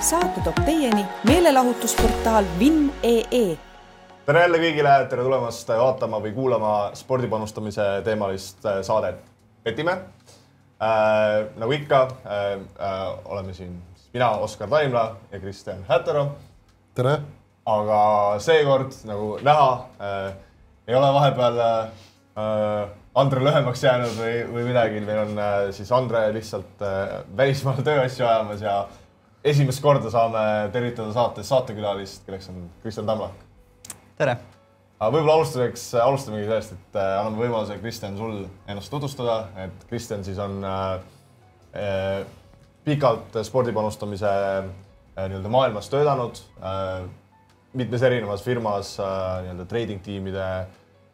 saate toob teieni meelelahutusportaal Vinn.ee tere jälle kõigile, tere tulemast vaatama või kuulama spordi panustamise teemalist äh, saadet Petime äh,. nagu ikka äh, äh, oleme siin mina, Oskar Taimla ja Kristjan Hätero. tere! aga seekord nagu näha äh, ei ole vahepeal äh, Andre lühemaks jäänud või, või midagi, meil on äh, siis Andre lihtsalt äh, välismaal tööasju ajamas ja esimest korda saame tervitada saates saatekülalist, kelleks on Kristjan Tamlak. tere! võib-olla alustuseks, alustamegi sellest, et äh, anname võimaluse, Kristjan, sul ennast tutvustada, et Kristjan siis on äh, äh, pikalt spordi panustamise äh, nii-öelda maailmas töötanud äh, mitmes erinevas firmas äh, nii-öelda trading tiimide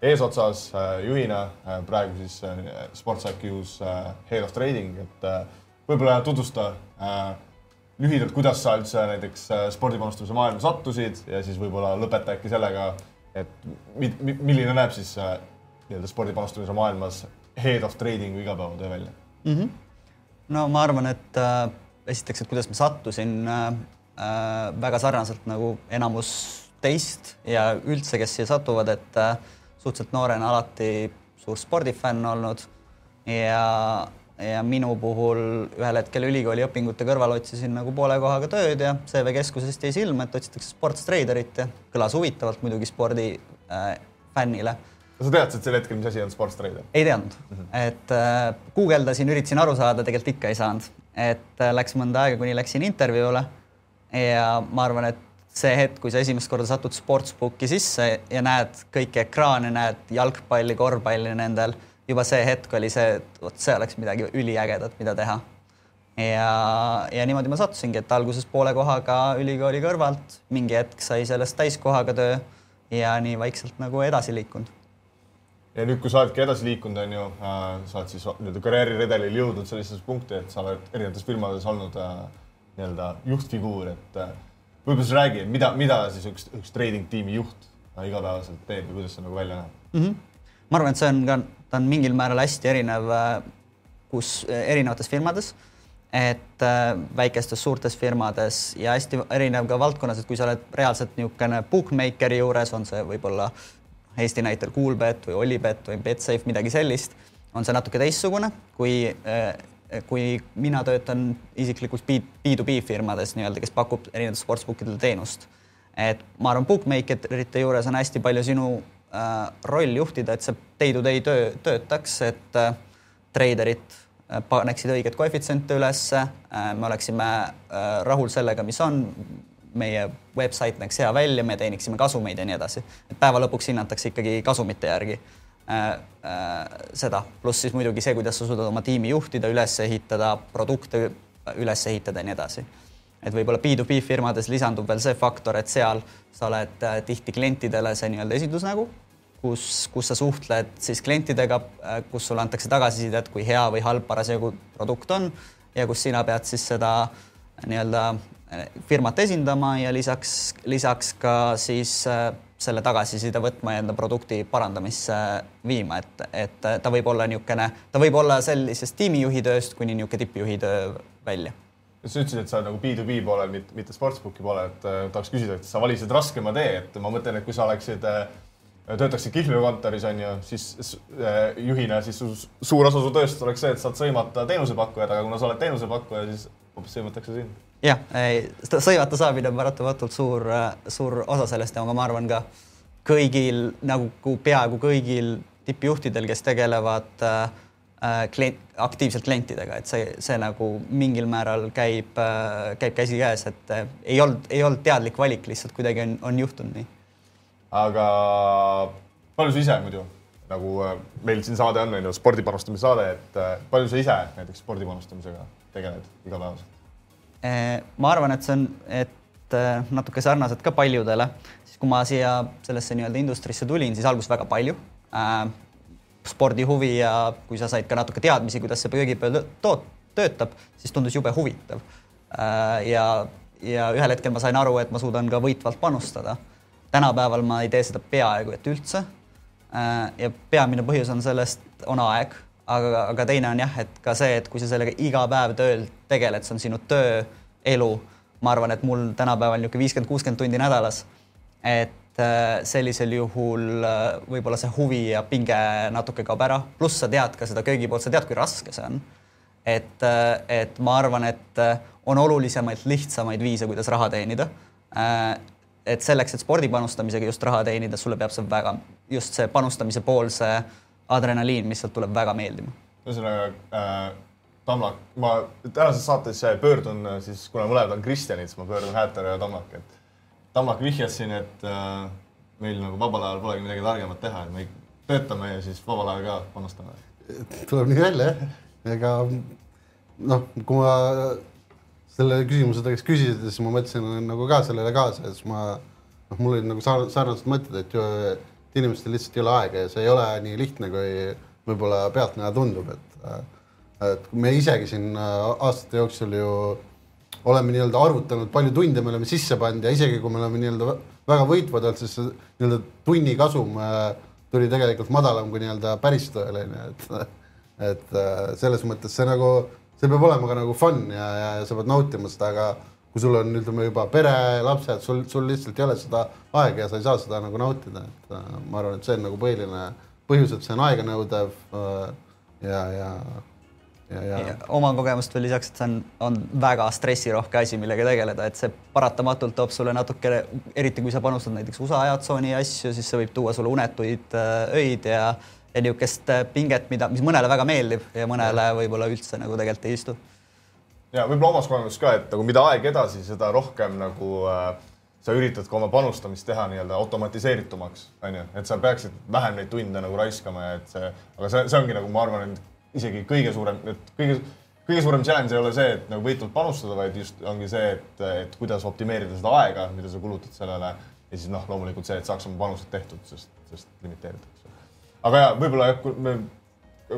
eesotsas juhina praegu siis Sports IQ-s äh, Head of Trading, et võib-olla tutvusta lühidalt, kuidas sa üldse näiteks äh, spordipanustamise maailma sattusid ja siis võib-olla lõpeta äkki sellega, et mi, mi, milline näeb siis äh, nii-öelda spordipanustamise maailmas Head of Trading'u igapäevatöö välja mm? -hmm. no ma arvan, et äh, esiteks, et kuidas ma sattusin äh, äh, väga sarnaselt nagu enamus teist ja üldse, kes siia satuvad, et äh, suhteliselt noorena alati suur spordifänn olnud ja ja minu puhul ühel hetkel ülikooli õpingute kõrval otsisin nagu poole kohaga tööd ja CV Keskusest jäi silma, et otsitakse sportstreiderit ja kõlas huvitavalt muidugi spordi äh, fännile. sa teadsid sel hetkel, mis asi on sportstreider? ei teadnud mm, -hmm. et äh, guugeldasin, üritasin aru saada, tegelikult ikka ei saanud, et äh, läks mõnda aega, kuni läksin intervjuule ja ma arvan, et see hetk, kui sa esimest korda satud sportsbooki sisse ja näed kõiki ekraane, näed jalgpalli, korvpalli nendel juba see hetk oli see, et vot see oleks midagi üliägedat, mida teha. ja, ja niimoodi ma sattusingi, et alguses poole kohaga ülikooli kõrvalt, mingi hetk sai sellest täiskohaga töö ja nii vaikselt nagu edasi liikunud. ja nüüd, kui sa oledki edasi liikunud, on ju äh,, sa oled siis nii-öelda karjääriredelil jõudnud sellisesse punkti, et sa oled erinevates firmades olnud äh, nii-öelda juhtfiguur, et äh, võib-olla sa räägi, mida, mida siis üks, üks trading tiimi juht äh, igapäevaselt teeb ja kuidas see nagu välja näeb mm? -hmm. ma arvan, et see on ka ta on mingil määral hästi erinev, äh, kus äh, erinevates firmades, et äh, väikestes, suurtes firmades ja hästi erinev ka valdkonnas, et kui sa oled reaalselt niisugune bookmakeri juures, on see võib-olla Eesti näitel Coolbet või Olibet või Betsafe, midagi sellist, on see natuke teistsugune, kui kui mina töötan isiklikult B2B firmades nii-öelda, kes pakub erinevatel sportsbookidel teenust. et ma arvan, bookmakerite juures on hästi palju sinu roll juhtida, et see day-to-day töö töötaks, et äh, treiderid äh, paneksid õiget koefitsiente ülesse, me oleksime rahul sellega, mis on, meie website näeks hea välja, me teeniksime kasumeid ja nii edasi. et päeva lõpuks hinnatakse ikkagi kasumite järgi seda, pluss siis muidugi see, kuidas sa suudad oma tiimi juhtida, üles ehitada, produkte üles ehitada ja nii edasi et võib-olla B2B firmades lisandub veel see faktor, et seal sa oled tihti klientidele see nii-öelda esindusnägu kus, kus sa suhtled siis klientidega, äh, kus sulle antakse tagasisidet, kui hea või halb parasjagu produkt on ja kus sina pead siis seda nii-öelda äh, firmat esindama ja lisaks, lisaks ka siis äh, selle tagasiside võtma ja enda produkti parandamisse viima, et, et ta võib olla niisugune, ta võib olla sellisest tiimijuhi tööst kuni niisugune tippjuhi töö välja sa ütlesid, et sa oled nagu B2B poolel, mitte sportsbooki poolel, et tahaks küsida, et sa valisid raskema tee, et ma mõtlen, et kui sa oleksid äh, töötaksid Kihlveo kontoris on ju, siis äh, juhina siis su, suur osa su tööst oleks see, et saad sõimata teenusepakkujad, aga kuna sa oled teenusepakkuja, siis hoopis sõimatakse sind. jah, sõimata saamine on paratamatult suur, äh, suur osa sellest, aga ma arvan ka kõigil nagu peaaegu kõigil tippjuhtidel, kes tegelevad äh, äh, klient, aktiivselt klientidega, et see, see nagu mingil määral käib äh,, käib käsikäes, et äh, ei olnud, ei olnud teadlik valik, lihtsalt kuidagi on, on juhtunud nii. Aga palju sa ise muidu nagu äh, meil siin saade on, on ju spordi panustamise saade, et äh, palju sa ise näiteks spordi panustamisega tegeled igapäevaselt? Äh, ma arvan, et see on, et natuke sarnaselt ka paljudele, siis kui ma siia sellesse nii-öelda industrisse tulin, siis alguses väga palju. Äh, spordihuvi ja kui sa said ka natuke teadmisi, kuidas see köögipeal toot-, töötab, siis tundus jube huvitav äh,. ja, ja ühel hetkel ma sain aru, et ma suudan ka võitvalt panustada tänapäeval ma ei tee seda peaaegu et üldse. Äh, ja peamine põhjus on sellest, on aeg, aga, aga teine on jah, et ka see, et kui sa sellega iga päev tööl tegeled, see on sinu töö, elu, ma arvan, et mul tänapäeval niisugune viiskümmend, kuuskümmend tundi nädalas. et äh, sellisel juhul äh, võib-olla see huvi ja pinge natuke kaob ära, pluss sa tead ka seda köögipoolt, sa tead, kui raske see on. et, et ma arvan, et on olulisemaid, lihtsamaid viise, kuidas raha teenida et selleks, et spordi panustamisega just raha teenida, sulle peab see väga, just see panustamise pool, see adrenaliin, mis sealt tuleb väga meeldima. ühesõnaga äh,, Tamlak, ma tänases saates pöördun siis, kuna mõlemad on Kristjanid, siis ma pöördun Hääter ja Tamlak, et Tamlak vihjas siin, et äh, meil nagu vabal ajal polegi midagi targemat teha, et me töötame ja siis vabal ajal ka panustame. tuleb nii välja jah, ega noh, kui ma selle küsimuse käest küsisid, siis ma mõtlesin nagu ka sellele kaasa, siis ma noh, mul olid nagu sarnased mõtted, et ju et inimestel lihtsalt ei ole aega ja see ei ole nii lihtne, kui võib-olla pealtnäha tundub, et et me isegi siin aastate jooksul ju oleme nii-öelda arvutanud, palju tunde me oleme sisse pannud ja isegi kui me oleme nii-öelda väga võitvad olnud, siis nii-öelda tunni kasum tuli tegelikult madalam kui nii-öelda päris onju, et et selles mõttes see nagu see peab olema ka nagu fun ja, ja, ja sa pead nautima seda, aga kui sul on, ütleme juba pere, lapsed, sul, sul lihtsalt ei ole seda aega ja sa ei saa seda nagu nautida, et äh, ma arvan, et see on nagu põhiline põhjus, et see on aeganõudev äh, ja, ja ja, ja. ja oma kogemust veel lisaks, et see on, on väga stressirohke asi, millega tegeleda, et see paratamatult toob sulle natukene, eriti kui sa panustad näiteks USA ajatsooni asju, siis see võib tuua sulle unetuid äh, öid ja ja niisugust äh, pinget, mida, mis mõnele väga meeldib ja mõnele võib-olla üldse nagu tegelikult ei istu. ja võib-olla omas kogemuses ka, et nagu mida aeg edasi, seda rohkem nagu äh, sa üritad ka oma panustamist teha nii-öelda automatiseeritumaks, onju, et sa peaksid vähem neid tunde nagu raiskama ja et see, aga see, see ongi nagu ma arvan, et isegi kõige suurem, et kõige, kõige suurem challenge ei ole see, et nagu võitult panustada, vaid just ongi see, et, et kuidas optimeerida seda aega, mida sa kulutad sellele. Ja siis noh, loomulikult see, et saaks oma panused tehtud, sest, sest limiteeritakse. Aga ja võib-olla jah, me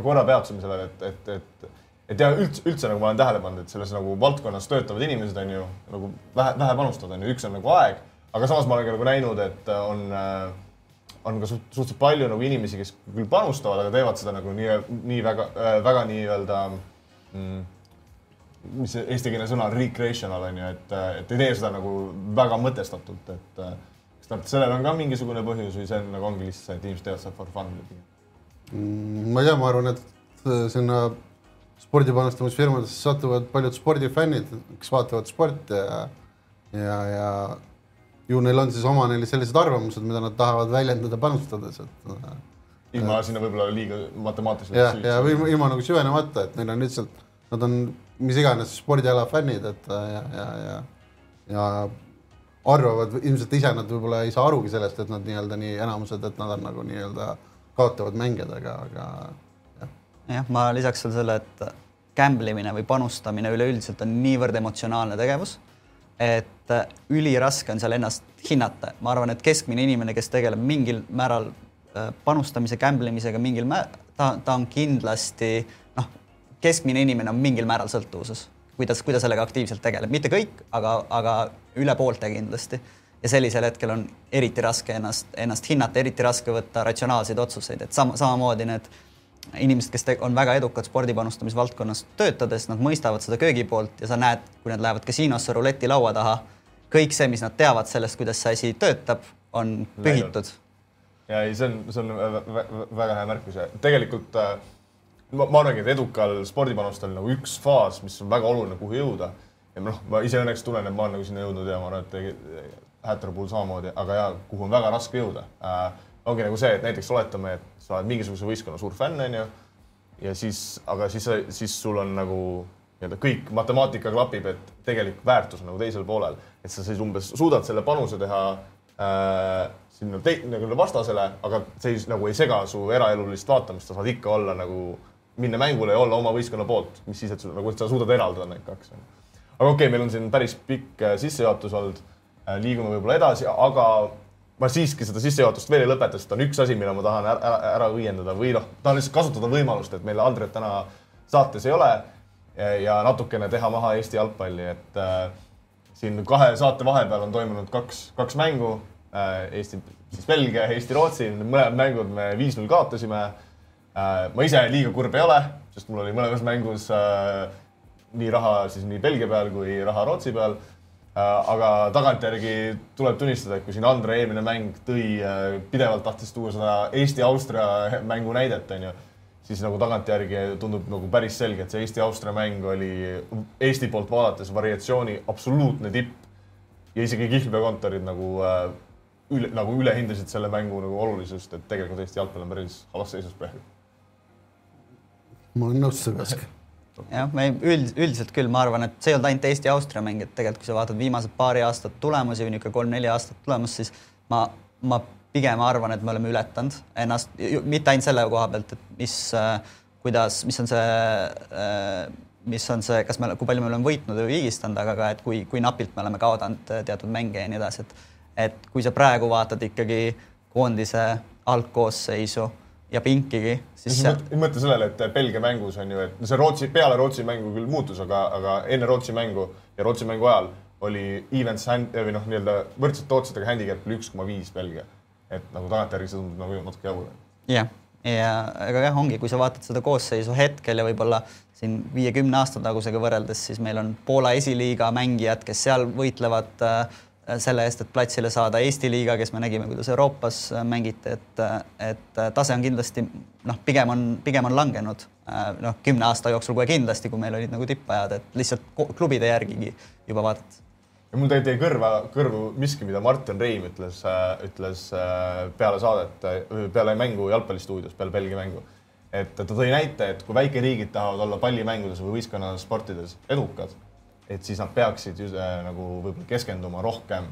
korra peatusime sellele, et, et, et, et ja üldse, üldse nagu ma olen tähele pannud, et selles nagu valdkonnas töötavad inimesed on ju nagu vähe, vähe panustavad, on ju, üks on nagu aeg, aga samas ma olen ka nagu näinud, et on äh, on ka suht, suhteliselt palju nagu inimesi, kes küll panustavad, aga teevad seda nagu nii, nii väga äh,, väga nii-öelda mm, mis see eestikeelne sõna on, recreational on ju, et, et ei tee seda nagu väga mõtestatult, et äh, kas te arvate, sellel on ka mingisugune põhjus või see on nagu ongi lihtsalt see, et inimesed teevad seda for fun pigem mm,? ma ei tea, ma arvan, et sinna spordipanustamisfirmadesse satuvad paljud spordifännid, kes vaatavad sporti ja, ja, ja ju neil on siis oma neil sellised arvamused, mida nad tahavad väljendada panustades, et ilma sinna võib-olla liiga matemaatiliselt. jah, ja, ja ilma, ilma nagu süvenemata, et neil on lihtsalt, nad on mis iganes spordiala fännid, et ja, ja, ja, ja arvavad ilmselt ise nad võib-olla ei saa arugi sellest, et nad nii-öelda nii enamused, et nad on nagu nii-öelda kaotavad mängijatega, aga jah. jah, ma lisaks veel selle, et gamble imine või panustamine üleüldiselt on niivõrd emotsionaalne tegevus, et üliraske on seal ennast hinnata. ma arvan, et keskmine inimene, kes tegeleb mingil määral äh, panustamise, gamble imisega mingil määral, ta, ta on kindlasti noh, keskmine inimene on mingil määral sõltuvuses kuidas, kui ta sellega aktiivselt tegeleb, mitte kõik, aga, aga üle poolte kindlasti. ja sellisel hetkel on eriti raske ennast, ennast hinnata, eriti raske võtta ratsionaalseid otsuseid, et sama, samamoodi need inimesed, kes on väga edukad spordipanustamisvaldkonnas töötades, nad mõistavad seda köögipoolt ja sa näed, kui nad lähevad kasiinosse ruleti laua taha, kõik see, mis nad teavad sellest, kuidas see asi töötab, on pühitud. ja ei, see on, see on väga hea märkus ja tegelikult äh, ma, ma arvangi, et edukal spordipanustel nagu üks faas, mis on väga oluline, kuhu jõuda. ja noh, ma ise õnneks tunnen, et ma olen nagu sinna jõudnud ja ma arvan, et Hätera puhul samamoodi, aga ja kuhu on väga raske jõuda äh,. Ongi nagu see, et näiteks oletame, et sa oled mingisuguse võistkonna suur fänn, onju. ja siis, aga siis, siis sul on nagu nii-öelda kõik matemaatika klapib, et tegelik väärtus on nagu teisel poolel, et sa siis umbes suudad selle panuse teha äh, sinna nagu vastasele, aga see ei, nagu ei sega su eraelulist vaatamist, sa saad ikka olla nagu minna mängule ja olla oma võistkonna poolt, mis siis, et sul nagu, et sa suudad eraldada need kaks. aga okei okay,, meil on siin päris pikk äh, sissejuhatus olnud. Äh, liigume võib-olla edasi, aga ma siiski seda sissejuhatust veel ei lõpeta, sest on üks asi, mille ma tahan ära, ära, ära õiendada või noh, tahan lihtsalt kasutada võimalust, et meil Andret täna saates ei ole ja natukene teha maha Eesti jalgpalli, et äh, siin kahe saate vahepeal on toimunud kaks, kaks mängu äh,. Eesti, siis Belgia, Eesti-Rootsi, mõlemad mängud me viis-null kaotasime Äh, ma ise liiga kurb ei ole, sest mul oli mõlemas mängus äh, nii raha siis nii Belgia peal kui raha Rootsi peal. Aga tagantjärgi tuleb tunnistada, et kui siin Andre eelmine mäng tõi, pidevalt tahtis tuua seda Eesti-Austria mängu näidet, onju, siis nagu tagantjärgi tundub nagu päris selge, et see Eesti-Austria mäng oli Eesti poolt vaadates variatsiooni absoluutne tipp. ja isegi kihlveokontorid nagu üle, nagu ülehindasid selle mängu nagu olulisust, et tegelikult Eesti jalgpall on päris halvas seisus praegu. ma olen nõus Ask jah, me üld, üldiselt küll, ma arvan, et see ei olnud ainult Eesti-Austria mäng, et tegelikult kui sa vaatad viimased paari aastat tulemusi või niisugune kolm-neli aastat tulemust, siis ma, ma pigem arvan, et me oleme ületanud ennast, mitte ainult selle koha pealt, et mis, kuidas, mis on see, mis on see, kas me, kui palju me oleme võitnud või vigistanud, aga ka, et kui, kui napilt me oleme kaotanud teatud mänge ja nii edasi, et et kui sa praegu vaatad ikkagi koondise algkoosseisu ja pinkigi, siis see. mõtle sellele, et Belgia mängus on ju, et see Rootsi, peale Rootsi mängu küll muutus, aga, aga enne Rootsi mängu ja Rootsi mängu ajal oli events hand või noh, nii-öelda võrdsete otsadega handicap oli üks koma viis Belgia. et nagu tagantjärgi see tundub nagu natuke jabur. jah, ja aga jah, ongi, kui sa vaatad seda koosseisu hetkel ja võib-olla siin viiekümne aasta tagusega võrreldes, siis meil on Poola esiliiga mängijad, kes seal võitlevad Äh, selle eest, et platsile saada Eesti liiga, kes me nägime, kuidas Euroopas äh, mängiti, et, äh, et tase on kindlasti noh, pigem on, pigem on langenud noh, kümne aasta jooksul kohe kindlasti, kui meil olid nagu tippajad, et lihtsalt klubide järgigi juba vaadata. ja mul tegelikult jäi kõrva, kõrvu miski, mida Martin Reim ütles, ütles peale saadet, peale mängu jalgpallistuudios, peale Belgia mängu. et ta tõi näite, et kui väikeriigid tahavad olla pallimängudes või võistkonnasportides edukad et siis nad peaksid just, äh, nagu võib-olla keskenduma rohkem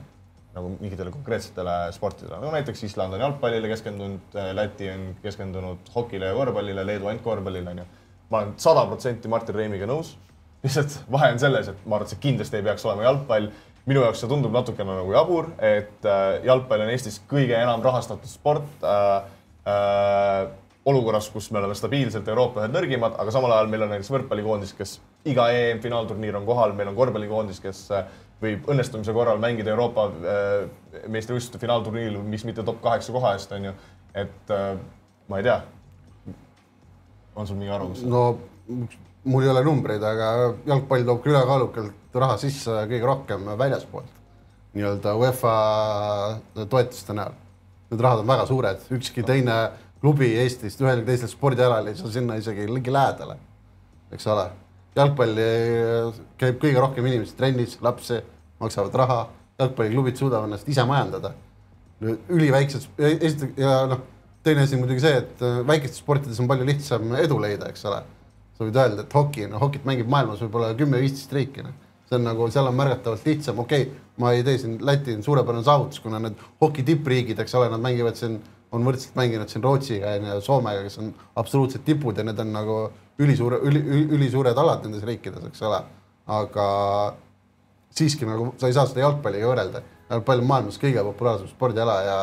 nagu mingitele konkreetsetele sportidele, no näiteks Island on jalgpallile keskendunud, äh, Läti on keskendunud hokile ja korvpallile, Leedu ainult korvpallile onju. ma olen sada protsenti Martin Reimiga nõus. lihtsalt vahe on selles, et ma arvan, et see kindlasti ei peaks olema jalgpall. minu jaoks see tundub natukene nagu jabur, et äh, jalgpall on Eestis kõige enam rahastatud sport äh, äh, olukorras, kus me oleme stabiilselt Euroopa ühed nõrgimad, aga samal ajal meil on näiteks võrkpallikoondis, kes iga EM-finaalturniir on kohal, meil on korvpallikoondis, kes äh, võib õnnestumise korral mängida Euroopa äh, meistrivõistluste finaalturniiril, mis mitte top kaheksa koha eest, on ju. et äh, ma ei tea. on sul mingi arvamus? no mul ei ole numbreid, aga jalgpall toob ülekaalukalt raha sisse kõige rohkem väljaspoolt. nii-öelda UEFA toetuste näol. Need rahad on väga suured, ükski teine klubi Eestist ühelgi teisel spordialal ei saa sinna isegi ligi lähedale, eks ole. jalgpalli käib kõige rohkem inimesi trennis, lapsi, maksavad raha, jalgpalliklubid suudavad ennast ise majandada. üliväiksed, esiteks ja noh, teine asi muidugi see, et äh, väikestes sportides on palju lihtsam edu leida, eks ole. sa võid öelda, et hoki, no hokit mängib maailmas võib-olla kümme-viisteist riiki, noh. see on nagu, seal on märgatavalt lihtsam, okei okay,, ma ei tee siin, Läti on suurepärane saavutus, kuna need hoki tippriigid, eks ole, nad mängivad siin on võrdselt mänginud siin Rootsiga ja Soomega, kes on absoluutsed tipud ja need on nagu ülisuure, üli, ülisuured alad nendes riikides, eks ole. aga siiski nagu sa ei saa seda jalgpalliga võrrelda. jalgpall on maailmas kõige populaarsem spordiala ja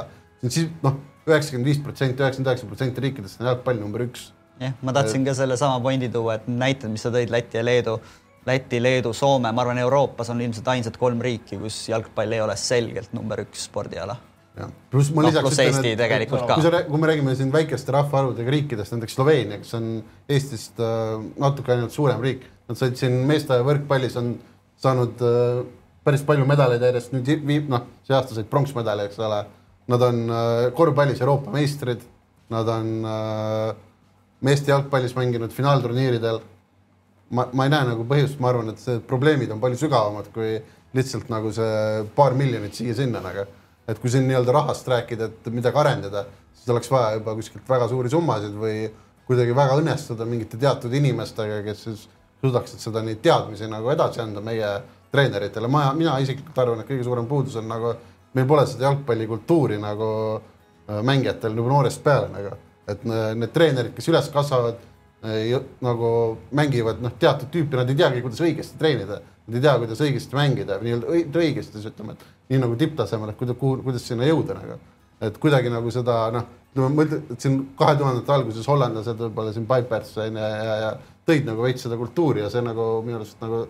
siis noh, üheksakümmend viis protsenti, üheksakümmend üheksa protsenti riikidest on jalgpall number üks. jah, ma tahtsin ka sellesama pointi tuua, et näited, mis sa tõid Läti ja Leedu Läti, Leedu, Soome, ma arvan, Euroopas on ilmselt ainsad kolm riiki, kus jalgpall ei ole selgelt number üks spordiala pluss ma no, lisaks pluss Eesti et, tegelikult ka. kui sa, kui me räägime siin väikeste rahvaarvudega riikidest, näiteks Sloveenia, kes on Eestist äh, natuke ainult suurem riik, nad said siin meeste võrkpallis on saanud äh, päris palju medaleid järjest, nüüd viib, noh, see aasta said pronksmedali, eks ole. Nad on äh, korvpallis Euroopa meistrid, nad on meeste jalgpallis mänginud finaalturniiridel. ma, ma ei näe nagu põhjust, ma arvan, et see probleemid on palju sügavamad kui lihtsalt nagu see paar miljonit siia-sinna nagu et kui siin nii-öelda rahast rääkida, et midagi arendada, siis oleks vaja juba kuskilt väga suuri summasid või kuidagi väga õnnestuda mingite teatud inimestega, kes siis suudaksid seda neid teadmisi nagu edasi anda meie treeneritele. ma, mina isiklikult arvan, et kõige suurem puudus on nagu meil pole seda jalgpallikultuuri nagu äh, mängijatel nagu noorest peale nagu, et need treenerid, kes üles kasvavad äh, nagu mängivad noh, teatud tüüpi, nad ei teagi, kuidas õigesti treenida, nad ei tea, kuidas õigesti mängida, nii-öelda õigesti siis ütleme, et nii nagu tipptasemel, et kuidas, kuhu, kuidas sinna jõuda nagu. et kuidagi nagu seda noh, ütleme ma ütlen, et siin kahe tuhandete alguses hollandlased võib-olla siin Pipers on ja, ja, ja tõid nagu veits seda kultuuri ja see nagu minu arust nagu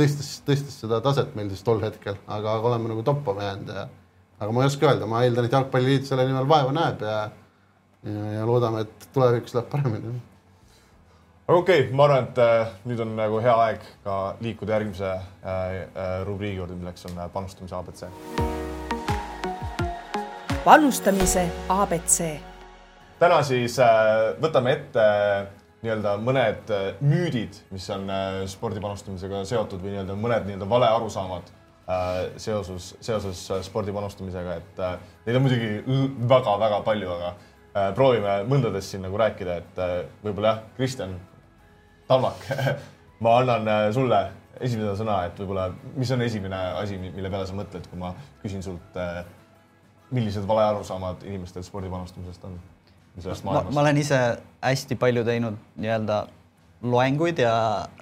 tõstis, tõstis seda taset meil siis tol hetkel, aga oleme nagu toppama jäänud ja aga ma ei oska öelda, ma eeldan, et jalgpalliliit selle nimel vaeva näeb ja ja, ja loodame, et tulevikus läheb paremini aga okei okay,, ma arvan, et äh, nüüd on nagu hea aeg ka liikuda järgmise äh, äh, rubriigi juurde, milleks on panustamise abc. panustamise abc. täna siis võtame ette nii-öelda mõned müüdid, mis on spordi panustamisega seotud või nii-öelda mõned nii-öelda valearusaamad seoses, seoses spordi panustamisega, et neid on muidugi väga-väga palju, aga proovime mõndadest siin nagu rääkida, et võib-olla jah, Kristjan Talmak ma annan äh, sulle esimese sõna, et võib-olla, mis on esimene asi, mille peale sa mõtled, kui ma küsin sult, äh, millised valearusaamad inimestel spordi panustamisest on? ma, ma olen ise hästi palju teinud nii-öelda loenguid ja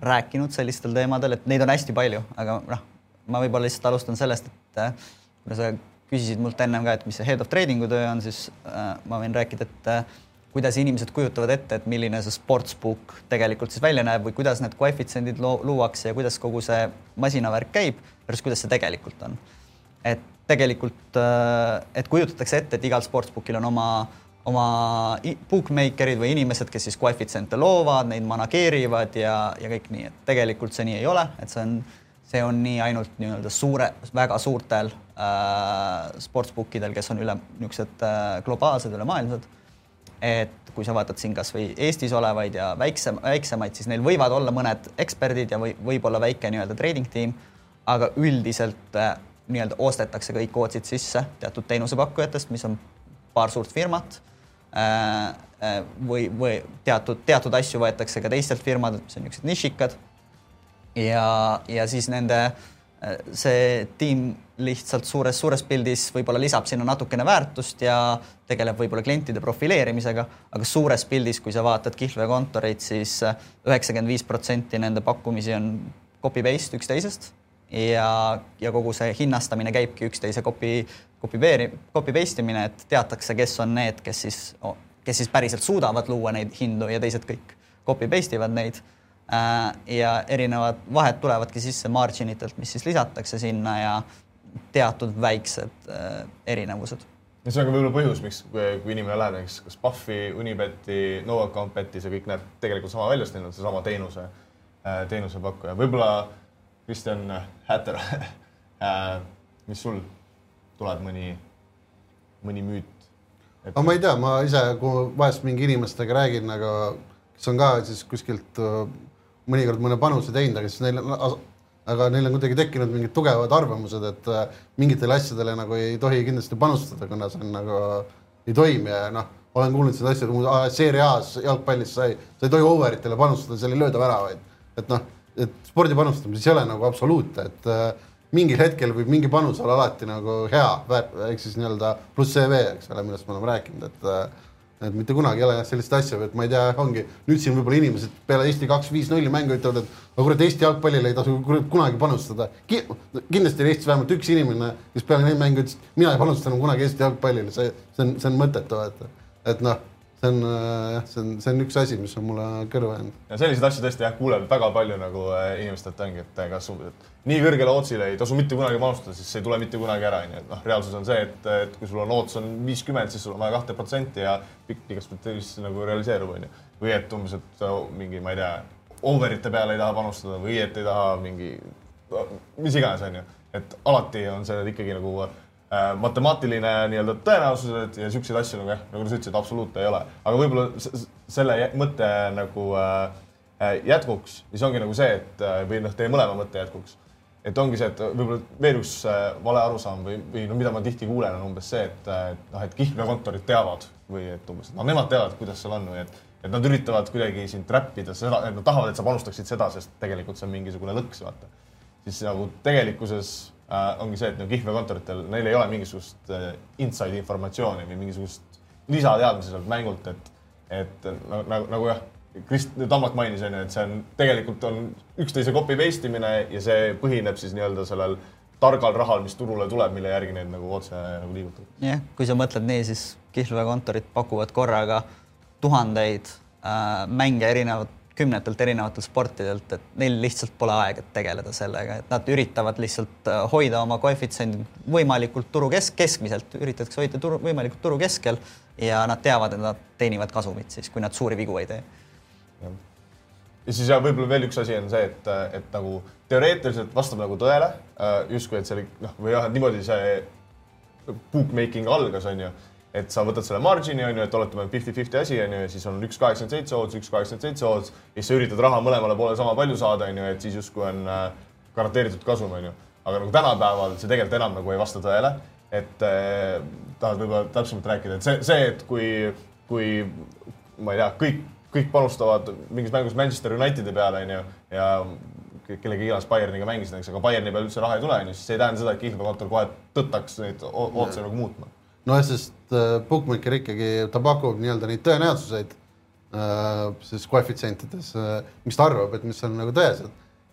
rääkinud sellistel teemadel, et neid on hästi palju, aga noh, ma võib-olla lihtsalt alustan sellest, et äh, kuna sa küsisid mult ennem ka, et mis see head of trading'u töö on, siis äh, ma võin rääkida, et äh, kuidas inimesed kujutavad ette, et milline see sportsbook tegelikult siis välja näeb või kuidas need koefitsiendid luuakse ja kuidas kogu see masinavärk käib versus kuidas see tegelikult on. et tegelikult, äh, et kujutatakse ette, et igal sportsbookil on oma, oma bookmaker'id või inimesed, kes siis koefitsiente loovad, neid manageerivad ja, ja kõik nii, et tegelikult see nii ei ole, et see on, see on nii ainult nii-öelda suure, väga suurtel äh, sportsbook idel, kes on üle niisugused äh, globaalsed, ülemaailmsed et kui sa vaatad siin kasvõi Eestis olevaid ja väiksem, väiksemaid, siis neil võivad olla mõned eksperdid ja või võib-olla väike nii-öelda trading tiim, aga üldiselt äh, nii-öelda ostetakse kõik ootsid sisse teatud teenusepakkujatest, mis on paar suurt firmat äh, äh, või, või teatud, teatud asju võetakse ka teistelt firmadelt, mis on niisugused nišikad. ja, ja siis nende see tiim lihtsalt suures, suures pildis võib-olla lisab sinna natukene väärtust ja tegeleb võib-olla klientide profileerimisega, aga suures pildis, kui sa vaatad kihlveokontoreid siis, siis üheksakümmend viis protsenti nende pakkumisi on copy-paste üksteisest ja, ja kogu see hinnastamine käibki üksteise copy, copy-paste, copy-paste imine, et teatakse, kes on need, kes siis, kes siis päriselt suudavad luua neid hindu ja teised kõik copy-paste ivad neid. Äh, ja erinevad vahed tulevadki sisse margin itelt, mis siis lisatakse sinna ja teatud väiksed äh, erinevused. ja see on ka võib-olla põhjus, miks, kui inimene läheb näiteks kas Puffi, Unibeti, Novacompetis ja kõik näeb tegelikult sama välja, sest neil on seesama teenuse, äh, teenusepakkuja. võib-olla Kristjan Häter mis sul tuleb mõni, mõni müüt? Et... ma ei tea, ma ise, kui vahest mingi inimestega räägin, aga kes on ka siis kuskilt mõnikord mõne panuse teinud, aga siis neil, aga neil on kuidagi tekkinud mingid tugevad arvamused, et äh, mingitele asjadele nagu ei tohi kindlasti panustada, kuna see on nagu ei toimi ja noh, olen kuulnud seda asja, Serie A-s jalgpallis sa ei, sa ei tohi overitele panustada, seal ei lööda väravaid. et noh, et spordi panustamises ei ole nagu absoluute, et äh, mingil hetkel võib mingi panus olla alati nagu hea, ehk siis nii-öelda pluss CV, eks ole, millest me oleme rääkinud, et äh, et mitte kunagi ei ole jah sellist asja, et ma ei tea, ongi nüüd siin võib-olla inimesed peale Eesti kaks viis nulli mängu ütlevad, et aga kurat, Eesti jalgpallile ei tasu kunagi panustada Ki. kindlasti on Eestis vähemalt üks inimene, kes peale neid mänge ütles, mina ei panusta enam kunagi Eesti jalgpallile, see, see on, see on mõttetu, et, et noh see on äh, jah, see on, see on üks asi, mis on mulle kõrva jäänud. ja selliseid asju tõesti jah, kuuleb väga palju nagu äh, inimestelt ongi, et kas et nii kõrgele ootsile ei tasu mitte kunagi panustada, siis see ei tule mitte kunagi ära, onju, et noh, reaalsus on see, et, et kui sul on ootus on viiskümmend, siis sul on vaja kahte protsenti ja pikas perspektiivis nagu realiseerub, onju. või et umbes, et mingi, ma ei tea, overite peale ei taha panustada või et ei taha mingi, mis iganes, onju. et alati on see ikkagi nagu äh, matemaatiline nii-öelda tõenäosused ja siukseid asju nagu jah, nagu sa ütlesid, absoluute ei ole. aga võib-olla selle mõtte nagu äh, äh, jätkuks, siis ongi nagu see, et äh, või noh, teie mõlema mõtte jätkuks et ongi see, et võib-olla veel üks äh, vale arusaam või, või no mida ma tihti kuulen, on umbes see, et, äh, noh, et kihlveokontorid teavad või et umbes, noh, nemad teavad, kuidas seal on või et, et nad üritavad kuidagi sind räppida seda, et nad tahavad, et sa panustaksid seda, sest tegelikult see on mingisugune lõks, vaata. siis nagu tegelikkuses äh, ongi see, et no kihlveokontoritel, neil ei ole mingisugust äh, inside informatsiooni või mingisugust lisateadmisi sealt mängult, et, et nagu, nagu, nagu jah Krist-, Tammak mainis, on ju, et see on, tegelikult on üksteise copy paste imine ja see põhineb siis nii-öelda sellel targal rahal, mis turule tuleb, mille järgi neid nagu otse nagu liigutada. jah, kui sa mõtled nii, siis kihlveokontorid pakuvad korraga tuhandeid äh, mänge erinevat, kümnetelt erinevatelt sportidelt, et neil lihtsalt pole aega tegeleda sellega, et nad üritavad lihtsalt äh, hoida oma koefitsiendid võimalikult turu kesk, keskmiselt, üritatakse hoida turu, võimalikult turu keskel ja nad teavad, et nad teenivad kasumit siis, kui nad suuri vigu ei tee ja siis ja võib-olla veel üks asi on see, et, et nagu teoreetiliselt vastab nagu tõele äh, justkui, et see oli noh, või jah, et niimoodi see bookmaking algas, on ju. Et sa võtad selle margin'i, on ju, et oletame fifty-fifty asi, on ju, ja siis on üks kaheksakümmend seitse odds, üks kaheksakümmend seitse odds ja siis sa üritad raha mõlemale poole sama palju saada, on ju, et siis justkui on äh, garanteeritud kasum, on ju. aga nagu tänapäeval see tegelikult enam nagu ei vasta tõele, et äh, tahad võib-olla täpsemalt rääkida, et see, see, et kui, kui ma ei tea, kõik, kõik panustavad mingis mängus Manchester Unitedi peale, on ju, ja kellega iganes Bayerniga mängisid, eks, aga Bayerni peale üldse raha ei tule, on ju, siis see ei tähenda seda, et kihlveokontor kohe tõttaks neid otse nagu muutma. Nojah, sest äh, bookmaker ikkagi, ta pakub nii-öelda neid tõenäosuseid äh, siis koefitsientides äh,, mis ta arvab, et mis on nagu tõesed.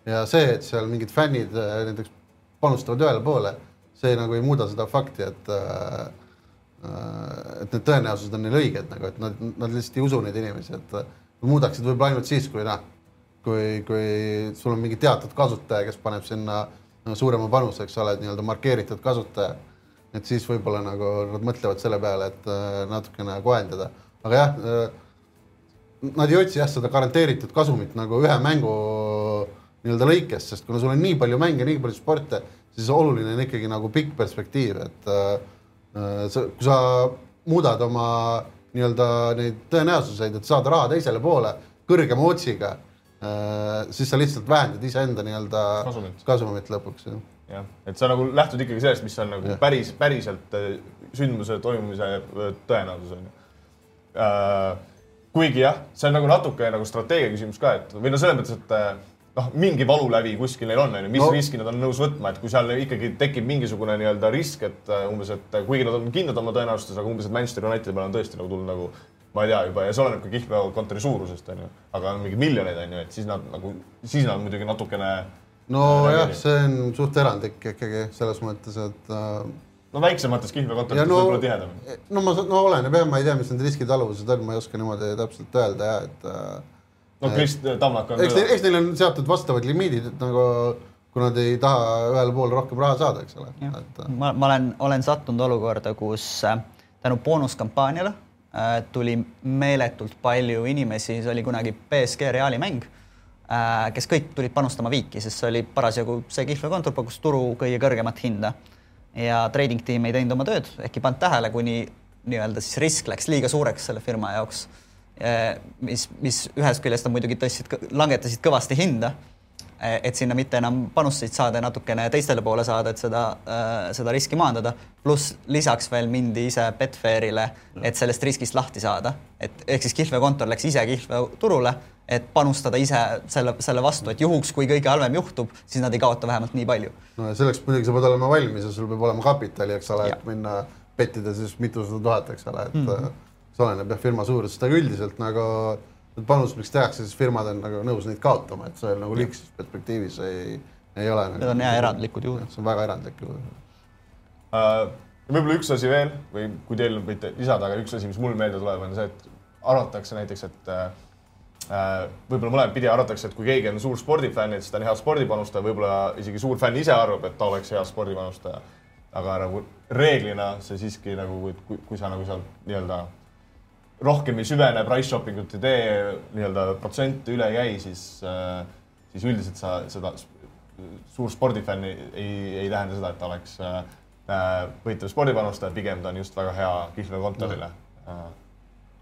ja see, et seal mingid fännid näiteks panustavad ühele poole, see nagu ei muuda seda fakti, et et need tõenäosused on neil õiged nagu, et nad, nad lihtsalt ei usu neid inimesi, et muudaksid võib-olla ainult siis, kui noh kui, kui sul on mingi teatud kasutaja, kes paneb sinna no, suurema panuse, eks ole, nii-öelda markeeritud kasutaja. Et siis võib-olla nagu nad mõtlevad selle peale, et äh, natukene kohendada, aga jah äh,, nad ei otsi jah seda garanteeritud kasumit nagu ühe mängu nii-öelda lõikes, sest kuna sul on nii palju mänge, nii palju sporte, siis oluline on ikkagi nagu pikk perspektiiv, et äh, äh sa, kui sa muudad oma nii-öelda neid tõenäosuseid, et saada raha teisele poole kõrgema otsiga Äh, siis sa lihtsalt vähendad iseenda nii-öelda kasumit lõpuks. jah, et sa nagu lähtud ikkagi sellest, mis on nagu ja. päris, päriselt äh, sündmuse toimumise äh, tõenäosus on ju. kuigi jah, see on nagu natuke nagu strateegia küsimus ka, et või no selles mõttes, et noh, mingi valulävi kuskil neil on, on ju, mis no. riski nad on nõus võtma, et kui seal ikkagi tekib mingisugune nii-öelda risk, et umbes, et kuigi nad on kindlad oma tõenäosuses, aga umbes, et Manchester Unitedi peale on tõesti nagu tulnud nagu ma ei tea juba ja see oleneb ka kihlveokontori suurusest onju, aga on mingeid miljoneid onju, et siis nad nagu, siis nad muidugi natukene. Nojah, see on suht erandlik ikkagi selles mõttes, et äh.... no väiksemates kihlveokontorites no, võib-olla tihedamini. no ma, no oleneb jah, ma ei tea, mis need riskitaluvused on, ma ei oska niimoodi täpselt öelda jah, et äh,. no Krist Tamnak on. eks neil, eks neil on seatud vastavad limiidid, et nagu kui nad ei taha ühele poole rohkem raha saada, eks ole. Et... Äh. ma, ma olen, olen sattunud olukorda, kus äh, tänu boonuskampaaniale Äh, tuli meeletult palju inimesi, see oli kunagi BSG Reali mäng, äh, kes kõik tulid panustama viiki, sest see oli parasjagu see kihlveokontor pakkus turu kõige kõrgemat hinda. ja trading tiim ei teinud oma tööd, ehk ei pannud tähele, kuni nii-öelda siis risk läks liiga suureks selle firma jaoks. Äh, mis, mis ühest küljest nad muidugi tõstsid, langetasid kõvasti hinda Eh, et sinna mitte enam panuseid saada ja natukene teistele poole saada, et seda äh,, seda riski maandada. pluss lisaks veel mindi ise Betfairile, et sellest riskist lahti saada, et ehk siis kihlveokontor läks ise kihlveoturule, et panustada ise selle, selle vastu, et juhuks, kui kõige halvem juhtub, siis nad ei kaota vähemalt nii palju. no ja selleks muidugi sa pead olema valmis ja sul peab olema kapitali, eks ole, et minna pettida siis mitusada tuhat, eks ole, et mm -hmm. see oleneb jah firma suurusest, aga üldiselt nagu need panused, miks tehakse, siis firmad on nagu nõus neid kaotama, et see nagu lühikeses perspektiivis ei, ei ole. Need on jah erandlikud juhud. see on väga erandlik juhud uh,. võib-olla üks asi veel või kui teil võite lisada, aga üks asi, mis mul meelde tuleb, on see, et arvatakse näiteks, et uh, võib-olla mõlemat pidi arvatakse, et kui keegi on suur spordifänn, et siis ta on hea spordipanustaja, võib-olla isegi suur fänn ise arvab, et ta oleks hea spordipanustaja. aga nagu reeglina see siiski nagu, kui, kui sa nagu seal nii-öelda rohkem ei süvene, price shopping ut ei tee, nii-öelda protsente üle ei käi, siis, äh, siis üldiselt sa seda suur spordifänn ei, ei, ei tähenda seda, et ta oleks äh, võitlev spordipanustaja, pigem ta on just väga hea kihlveokontorile no..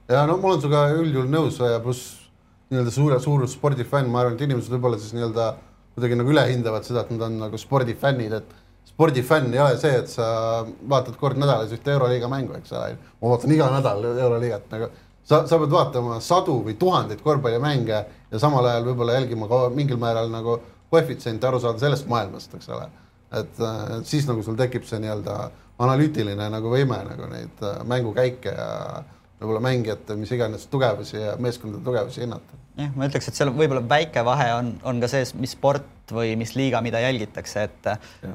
ja no ma olen sinuga üldjuhul nõus ja pluss nii-öelda suure, suur spordifänn, ma arvan, et inimesed võib-olla siis nii-öelda kuidagi nagu ülehindavad seda, et nad on nagu spordifännid, et spordifänn ei ole see, et sa vaatad kord nädalas ühte Euroliiga mängu, eks ole. ma vaatan iga nädal Euroliigat nagu sa, sa pead vaatama sadu või tuhandeid korvpallimänge ja samal ajal võib-olla jälgima ka mingil määral nagu koefitsienti aru saada sellest maailmast, eks ole. et äh, siis nagu sul tekib see nii-öelda analüütiline nagu võime nagu neid äh, mängukäike ja võib-olla mängijate mis iganes tugevusi ja meeskondade tugevusi hinnata. jah, ma ütleks, et seal võib-olla väike vahe on, on ka sees, mis sport või mis liiga, mida jälgitakse, et,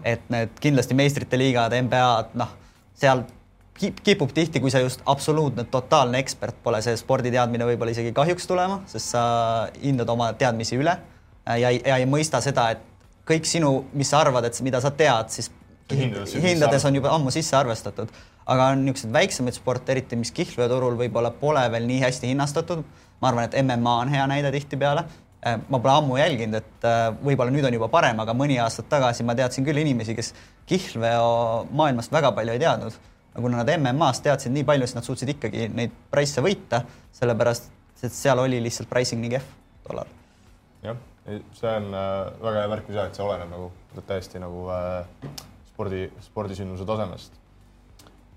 et need kindlasti meistrite liigad, NBA-d, noh, seal kipub tihti, kui sa just absoluutne totaalne ekspert pole, see sporditeadmine võib-olla isegi kahjuks tulema, sest sa hindad oma teadmisi üle ja, ja ei mõista seda, et kõik sinu, mis sa arvad, et mida sa tead, siis hindades, on juba ammu sisse arvestatud. aga on niisuguseid väiksemaid sporte, eriti mis kihlveoturul võib-olla pole veel nii hästi hinnastatud. ma arvan, et MMA on hea näide tihtipeale Äh, ma pole ammu jälginud, et äh, võib-olla nüüd on juba parem, aga mõni aastat tagasi ma teadsin küll inimesi, kes kihlveo maailmast väga palju ei teadnud. aga kuna nad MM-as teadsid nii palju, siis nad suutsid ikkagi neid price'e võita, sellepärast et seal oli lihtsalt pricing nii kehv tollal. jah, see on äh, väga hea märkus jah, et see oleneb nagu täiesti nagu äh, spordi, spordisündmuse tasemest.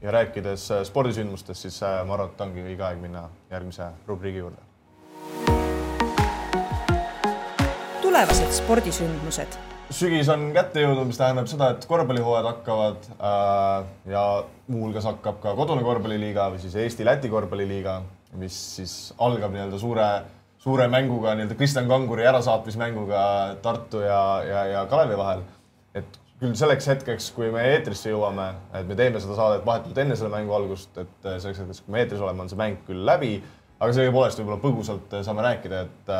ja rääkides äh, spordisündmustest, siis äh, ma arvan, et ongi õige aeg minna järgmise rubriigi juurde tulevased spordisündmused. sügis on kätte jõudnud, mis tähendab seda, et korvpallihooajad hakkavad äh, ja muuhulgas hakkab ka kodune korvpalliliiga või siis Eesti-Läti korvpalliliiga, mis siis algab nii-öelda suure, suure mänguga, nii-öelda Kristjan Kanguri ärasaatmismänguga Tartu ja, ja, ja Kalevi vahel. et küll selleks hetkeks, kui me eetrisse jõuame, et me teeme seda saadet vahetult enne selle mängu algust, et selleks hetkeks, kui me eetris oleme, on see mäng küll läbi, aga sellegipoolest võib-olla põgusalt saame rääkida, et,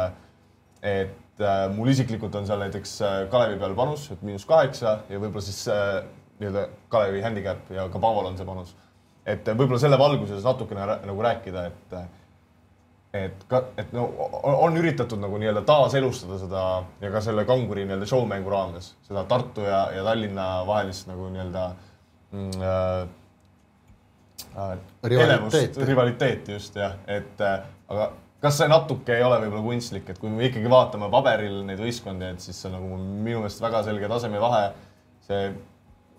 et et äh, mul isiklikult on seal näiteks äh, Kalevi peal panus, et miinus kaheksa ja võib-olla siis äh, nii-öelda Kalevi handicap ja ka Paval on see panus. et võib-olla selle valguses natukene nagu rääkida, et et ka, et no on üritatud nagu nii-öelda taaselustada seda ja ka selle kanguri nii-öelda showmängu raames seda Tartu ja, ja Tallinna vahelist nagu nii-öelda mm, äh, rivaliteeti, rivaliteeti just jah, et äh, aga kas see natuke ei ole võib-olla kunstlik, et kui me ikkagi vaatame paberil neid võistkondi, et siis see on nagu minu meelest väga selge tasemevahe. see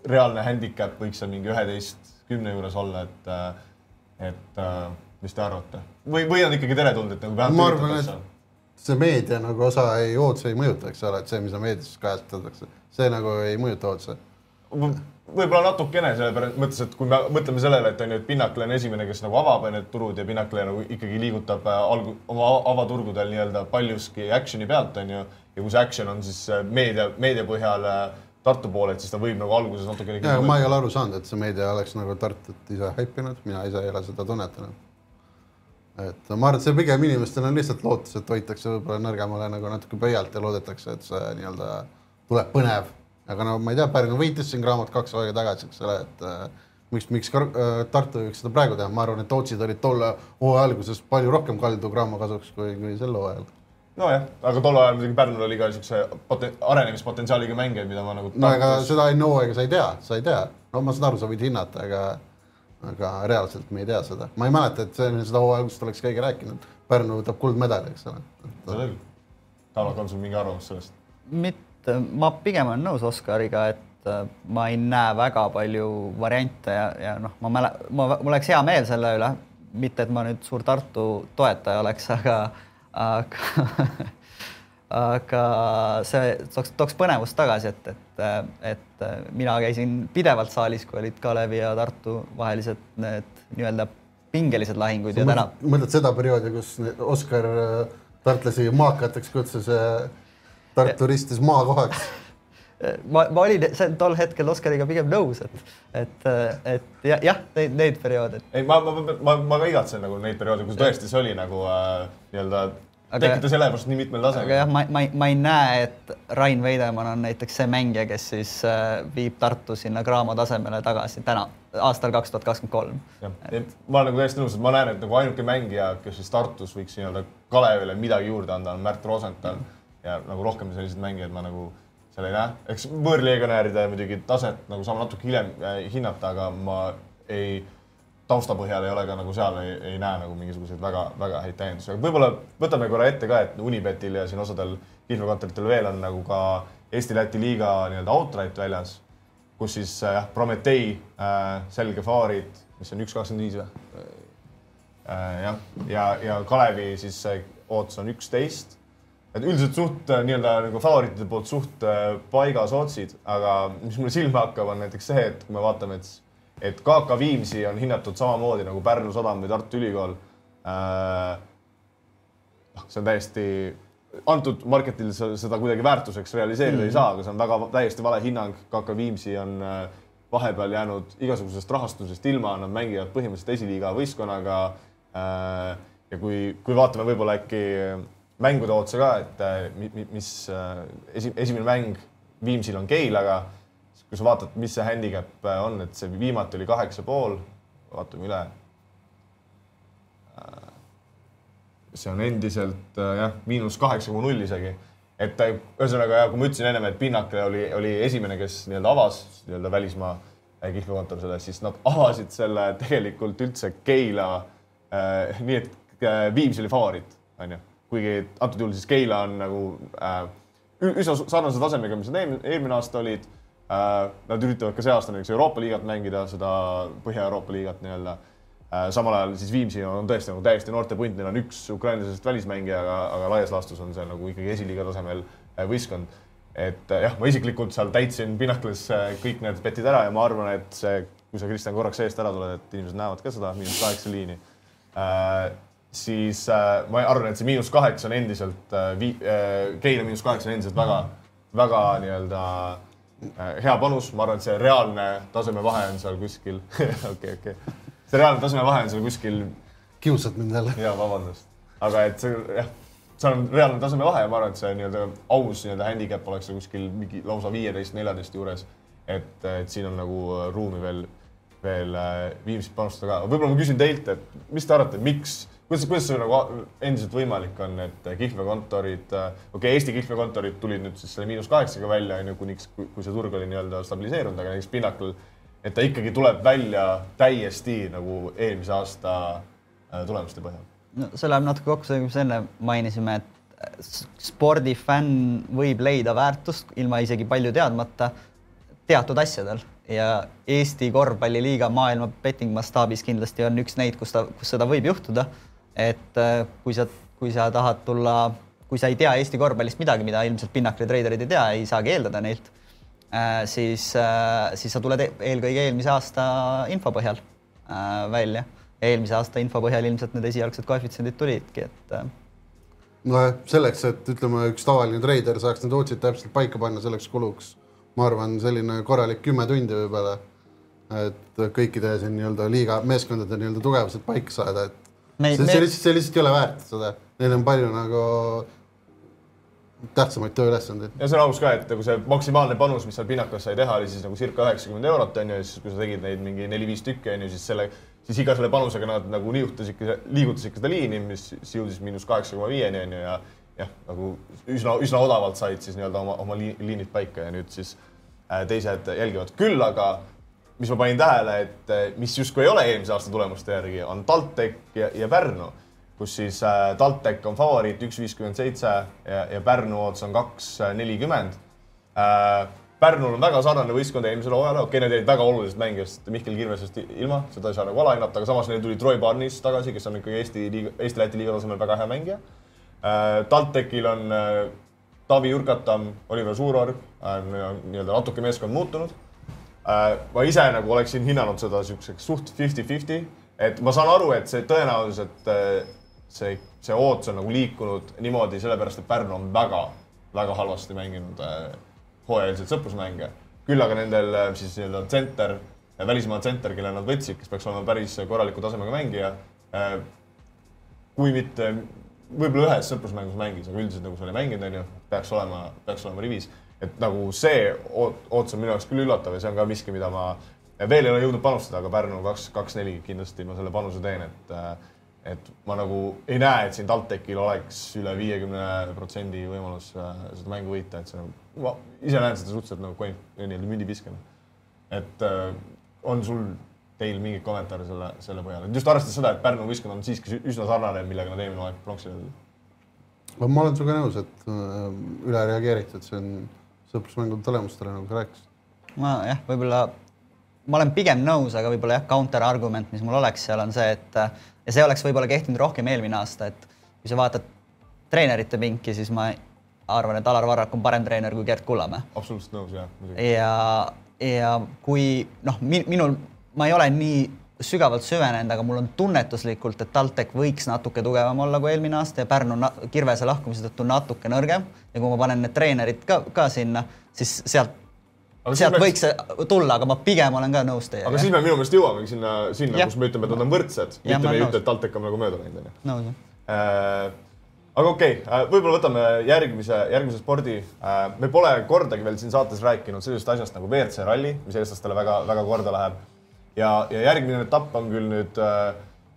reaalne handicap võiks seal mingi üheteist, kümne juures olla, et, et mis te arvate? või, või on ikkagi teretulnud, et nagu ma arvan, et see meedia nagu osa ei, otse ei mõjuta, eks ole, et see, mida meedias kajastatakse, see nagu ei mõjuta otse võib-olla natukene, sellepärast mõttes, et kui me mõtleme sellele, et on ju, et Pinnakle on esimene, kes nagu avab need turud ja Pinnakle nagu ikkagi liigutab äh, algu-, oma avaturgudel nii-öelda paljuski action'i pealt, on ju, ja kui see action on siis äh, meedia, meedia põhjal äh, Tartu poole, et siis ta võib nagu alguses natukene ma ei ole aru saanud, et see meedia oleks nagu Tartut ise häipinud, mina ise ei ole seda tunnetanud. Et ma arvan, et see pigem inimestel on lihtsalt lootus, et hoitakse võib-olla nõrgemale nagu natuke pöialt ja loodetakse, et see nii-öelda tuleb põnev aga no ma ei tea, Pärnu võitis siin Graamot kaks aega tagasi, eks ole, et äh, miks, miks ka, äh, Tartu võiks seda praegu teha, ma arvan, et Tootsid olid tolle hooaja alguses palju rohkem kaldu Graamo kasuks kui, kui sel hooajal. nojah, aga tol ajal muidugi Pärnul oli ka niisuguse poten-, arenemispotentsiaaliga mängijaid, mida ma nagu no ega seda enne hooaega sa ei tea, sa ei tea. no ma saan aru, sa võid hinnata, aga aga reaalselt me ei tea seda. ma ei mäleta, et see, seda hooaja algust oleks keegi rääkinud. Pärnu võtab kuldmedali, eks ole. Tarmo, on sul mingi arvamus sellest? mitte ma pigem olen nõus Oskariga, et äh, ma ei näe väga palju variante ja, ja noh, ma mäle-, ma, mul oleks hea meel selle üle, mitte et ma nüüd suur Tartu toetaja oleks, aga, aga aga see tooks, tooks põnevust tagasi, et, et, et mina käisin pidevalt saalis, kui olid Kalevi ja Tartu vahelised need nii-öelda pingelised lahingud Sa ja täna. mõtled seda perioodi, kus Oskar äh, tartlasi maakateks kutsus ja Tartu ristis maakohaks ma, ma olin tol hetkel Oskariga pigem nõus, et, et, et jah, jah, neid, neid perioode. ei, ma, ma, ma, ma ka igatsen nagu neid perioode, kus tõesti see oli nagu äh, nii-öelda tekitas elevust nii mitmel tasemel. aga jah, ma, ma, ma ei näe, et Rain Veidemann on näiteks see mängija, kes siis äh, viib Tartu sinna Graamo tasemele tagasi täna, aastal kaks tuhat kakskümmend kolm. ma olen nagu täiesti nõus, et ma näen, et nagu ainuke mängija, kes siis Tartus võiks nii-öelda Kalevile midagi juurde anda, on Märt Rosenthal mm ja nagu rohkem selliseid mängijaid ma nagu seal ei näe. eks võõrlegionäride muidugi taset nagu saame natuke hiljem äh, hinnata, aga ma ei, tausta põhjal ei ole ka nagu seal ei, ei näe nagu mingisuguseid väga-väga häid täiendusi, aga võib-olla võtame korra ette ka, et Unibetil ja siin osadel kihlveokontoritel veel on nagu ka Eesti-Läti liiga nii-öelda outright väljas, kus siis äh, jah äh,, Prometee äh, selge faarid, mis on üks kakskümmend viis või äh,? jah, ja, ja Kalevi siis ootus on üksteist et üldiselt suht äh, nii-öelda nagu favoritide poolt suht äh, paigas otsid, aga mis mulle silma hakkab, on näiteks see, et kui me vaatame, et, et KK Viimsi on hinnatud samamoodi nagu Pärnu Sadam või Tartu Ülikool äh,. noh, see on täiesti, antud marketil seda kuidagi väärtuseks realiseerida mm -hmm. ei saa, aga see on väga täiesti vale hinnang. KK Viimsi on äh, vahepeal jäänud igasugusest rahastusest ilma, nad mängivad põhimõtteliselt esiliiga võistkonnaga äh,. ja kui, kui vaatame võib-olla äkki mängude otsa ka, et mis äh, esi, esimene mäng Viimsil on Keilaga, kui sa vaatad, mis see handicap äh, on, et see viimati oli kaheksa pool, vaatame üle. see on endiselt äh, jah, miinus kaheksa koma null isegi. et ta ühesõnaga, kui ma ütlesin ennem, et Pinnacle oli, oli esimene, kes nii-öelda avas nii-öelda välismaa äh, kihlveokontor selle, siis nad avasid selle tegelikult üldse Keila äh,, nii et äh, Viimsi oli favoriit, onju. kuigi antud juhul siis Keila on nagu äh, üsna sarnase tasemega, mis nad eelmine, aasta olid äh,. Nad üritavad ka see aasta näiteks Euroopa liigat mängida, seda Põhja-Euroopa liigat nii-öelda Äh, samal ajal siis Viimsi on tõesti nagu täiesti noorte punt, neil on üks ukrainlasest välismängija, aga, aga laias laastus on see nagu ikkagi esiliiga tasemel äh, võistkond. et äh, jah, ma isiklikult seal täitsin Pinnacles kõik need betid ära ja ma arvan, et see, kui sa, Kristjan, korraks eest ära tuled, et inimesed näevad ka seda miinus kaheksa liini äh,, siis äh, ma arvan, et see miinus kaheksa on endiselt äh,, Keila miinus kaheksa on endiselt väga, väga nii-öelda hea panus, ma arvan, et see reaalne tasemevahe on seal kuskil okei, okei see reaalne tasemevahe on seal kuskil. kiusad mind jälle. ja vabandust, aga et see jah, seal on reaalne tasemevahe ja ma arvan, et see nii-öelda aus nii-öelda handicap oleks kuskil mingi lausa viieteist, neljateist juures. et, et siin on nagu ruumi veel, veel äh, Viimsit panustada ka. võib-olla ma küsin teilt, et mis te arvate, miks, kuidas, kuidas see nagu endiselt võimalik on, et kihlveokontorid, äh, okei okay,, Eesti kihlveokontorid tulid nüüd siis selle miinus kaheksaga välja, on ju, kuniks, kui see turg oli nii-öelda stabiliseerunud, aga näiteks Pinnacle et ta ikkagi tuleb välja täiesti nagu eelmise aasta äh, tulemuste põhjal. no see läheb natuke kokku sellega, mis enne mainisime, et spordifänn võib leida väärtust ilma isegi palju teadmata teatud asjadel ja Eesti korvpalliliiga maailma betting mastaabis kindlasti on üks neid, kus ta, kus seda võib juhtuda. Et äh, kui sa, kui sa tahad tulla, kui sa ei tea Eesti korvpallist midagi, mida ilmselt Pinnacle'i treiderid ei tea, ei saagi eeldada neilt Äh, siis, äh, siis sa tuled e-, eelkõige eelmise aasta info põhjal välja. eelmise aasta info põhjal ilmselt need esialgsed koefitsiendid tulidki, et. nojah, selleks, et ütleme, üks tavaline treider saaks need otsid täpselt paika panna, selleks kuluks, ma arvan, selline korralik kümme tundi võib-olla. et kõikide siin nii-öelda liiga meeskondade nii-öelda tugevused paika saada, et me, see, see lihtsalt, see lihtsalt ei ole väärt seda, neil on palju nagu tähtsamaid tööülesandeid. ja see on aus ka, et nagu see maksimaalne panus, mis seal pinnakas sai teha, oli siis nagu circa üheksakümmend eurot on ju, ja siis kui sa tegid neid mingi neli-viis tükki on ju, siis selle, siis iga selle panusega nad nagu nihutasid, liigutasid seda liini, mis jõudis miinus kaheksa koma viieni on ju ja jah, nagu üsna, üsna odavalt said siis nii-öelda oma, oma liinid paika ja nüüd siis äh, teised jälgivad. küll aga, mis ma panin tähele, et äh, mis justkui ei ole eelmise aasta tulemuste järgi, on TalTech ja, ja Pärnu kus siis äh, TalTech on favoriit üks viiskümmend seitse ja, ja Pärnu odds on kaks nelikümmend äh,. Pärnul on väga sarnane võistkond eelmisele hooajale, okei okay,, nad jäid väga olulisest mängijast Mihkel Kirvesest ilma, seda ei saa nagu alahinnata, aga samas neil tuli Troy Barnis tagasi, kes on ikkagi Eesti liiga, Eesti-Läti liiga tasemel väga hea mängija äh,. TalTechil on äh, Taavi Jurkatam, Oliver Suurorg äh,, nii-öelda natuke meeskond muutunud. Ma ise nagu oleksin hinnanud seda niisuguseks suht fifty-fifty, et ma saan aru, et see tõenäoliselt äh, see, see ootus on nagu liikunud niimoodi sellepärast, et Pärnu on väga-väga halvasti mänginud äh, hooajalisi sõprusmänge. küll aga nendel äh, siis nii-öelda tsenter, välismaa tsenter, kelle nad võtsid, kes peaks olema päris korraliku tasemega mängija äh,. kui mitte, võib-olla ühes sõprusmängus mängis, aga üldiselt nagu sa ei mänginud, onju, peaks olema, peaks olema rivis. Et nagu see ootus on minu jaoks küll üllatav ja see on ka miski, mida ma veel ei ole jõudnud panustada, aga Pärnu kaks, kaks-neli kindlasti ma selle panuse teen, et äh, et ma nagu ei näe, et siin TalTechil oleks üle viiekümne protsendi võimalus äh, seda mängu võita, et see nagu, ma ise näen seda suhteliselt nagu nii-öelda mündipiskena. et äh, on sul, teil mingeid kommentaare selle, selle põhjal, et just arvestades seda, et Pärnu võistkond on siiski üsna sarnane, millega nad eelmine aeg pronksile tulid? ma olen sinuga nõus, et äh, üle reageeritud, see on sõprusmängude tulemustele, nagu sa rääkisid. ma jah, võib-olla ma olen pigem nõus, aga võib-olla jah, counter argument, mis mul oleks seal on see, et ja see oleks võib-olla kehtinud rohkem eelmine aasta, et kui sa vaatad treenerite pinki, siis ma arvan, et Alar Varrak on parem treener kui Gerd Kullamäe. absoluutselt nõus, jah. ja, ja kui noh, minul, ma ei ole nii sügavalt süvenenud, aga mul on tunnetuslikult, et TalTech võiks natuke tugevam olla kui eelmine aasta ja Pärnu Kirvese lahkumise tõttu natuke nõrgem ja kui ma panen need treenerid ka, ka sinna, siis sealt sealt võiks see tulla, aga ma pigem olen ka nõus teiega. aga siis me minu meelest jõuamegi sinna, sinna, kus me ütleme, et nad on võrdsed, mitte me ei ütle, et TalTech on nagu mööda läinud, onju. nõus, jah äh, aga okei okay,, äh, võib-olla võtame järgmise, järgmise spordi. Äh, me pole kordagi veel siin saates rääkinud sellisest asjast nagu WRC ralli, mis eestlastele väga-väga korda läheb. Ja, ja järgmine etapp on küll nüüd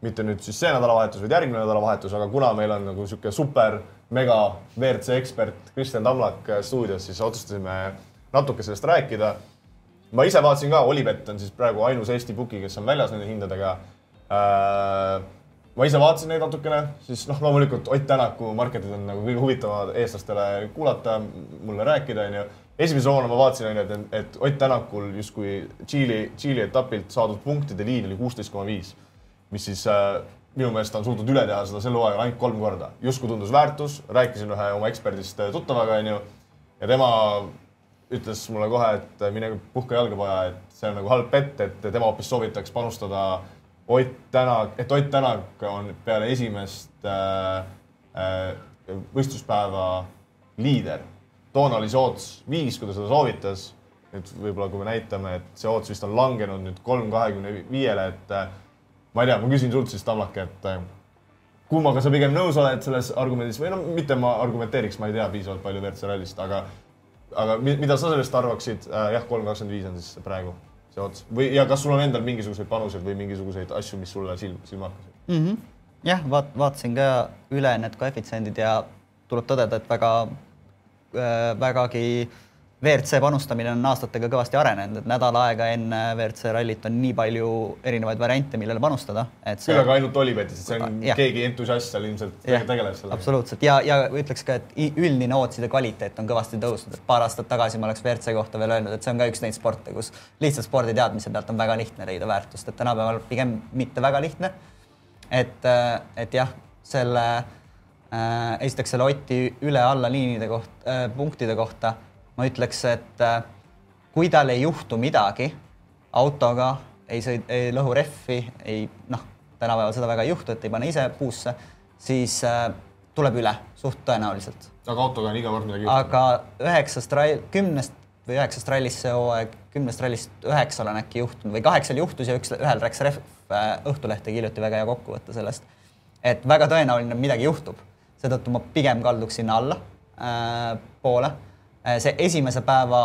mitte nüüd siis see nädalavahetus, vaid järgmine nädalavahetus, aga kuna meil on nagu niisugune super mega WRC ekspert Kristjan Tamlak äh, stuudios, siis otsustasime natuke sellest rääkida. ma ise vaatasin ka, Olipet on siis praegu ainus Eesti puki, kes on väljas nende hindadega äh, ma ise vaatasin neid natukene, siis noh, loomulikult Ott Tänaku marketid on nagu kõige huvitavamad eestlastele kuulata, mulle rääkida, onju. esimese hoone ma vaatasin, onju, et, et Ott Tänakul justkui Tšiili, Tšiili etapilt saadud punktide liin oli kuusteist koma viis, mis siis äh, minu meelest on suutnud üle teha seda sel hooajal ainult kolm korda. justkui tundus väärtus, rääkisin ühe oma eksperdist tuttavaga, onju, ja tema ütles mulle kohe, et mine puhka jalga, poja, et see on nagu halb bett, et tema hoopis soovitaks panustada Ott Tänak, et Ott Tänak on peale esimest äh, äh, võistluspäeva liider. toona oli see ootus viis, kui ta seda soovitas. nüüd võib-olla, kui me näitame, et see ootus vist on langenud nüüd kolm kahekümne viiele, et äh, ma ei tea, ma küsin sult siis, Tamlake, et äh, kummaga sa pigem nõus oled selles argumendis või no mitte ma argumenteeriks, ma ei tea piisavalt palju WRC rallist, aga aga mida sa sellest arvaksid äh,? jah, kolm kakskümmend viis on siis praegu see ots või, ja kas sul on endal mingisuguseid panuseid või mingisuguseid asju, mis sulle silm, silma hakkasid mm? -hmm. jah, vaat-, vaatasin ka üle need koefitsiendid ja tuleb tõdeda, et väga äh,, vägagi WRC panustamine on aastatega kõvasti arenenud, et nädal aega enne WRC rallit on nii palju erinevaid variante, millele panustada, et see. küll aga ainult Olivetis, et see on ja. keegi entusiast seal ilmselt ja. tegeleb sellega. absoluutselt ja, ja ütleks ka, et üldine ootside kvaliteet on kõvasti tõusnud, et paar aastat tagasi ma oleks WRC kohta veel öelnud, et see on ka üks neid sporte, kus lihtsalt sporditeadmise pealt on väga lihtne leida väärtust, et tänapäeval pigem mitte väga lihtne. et, et jah, selle äh, esiteks selle Oti üle-alla liinide koht äh,, punktide kohta ma ütleks, et äh, kui tal ei juhtu midagi autoga, ei sõid, ei lõhu rehvi, ei noh, tänapäeval seda väga ei juhtu, et ei pane ise puusse, siis äh, tuleb üle suht tõenäoliselt. aga autoga on iga kord midagi juhtunud? aga üheksast rall, kümnest või üheksast rallist see hooaeg, kümnest rallist üheksal on äkki juhtunud või kaheksal juhtus ja üks, ühel läks rehv. Äh, Õhtuleht tegi hiljuti väga hea kokkuvõtte sellest, et väga tõenäoline midagi juhtub, seetõttu ma pigem kalduks sinna alla äh, poole see esimese päeva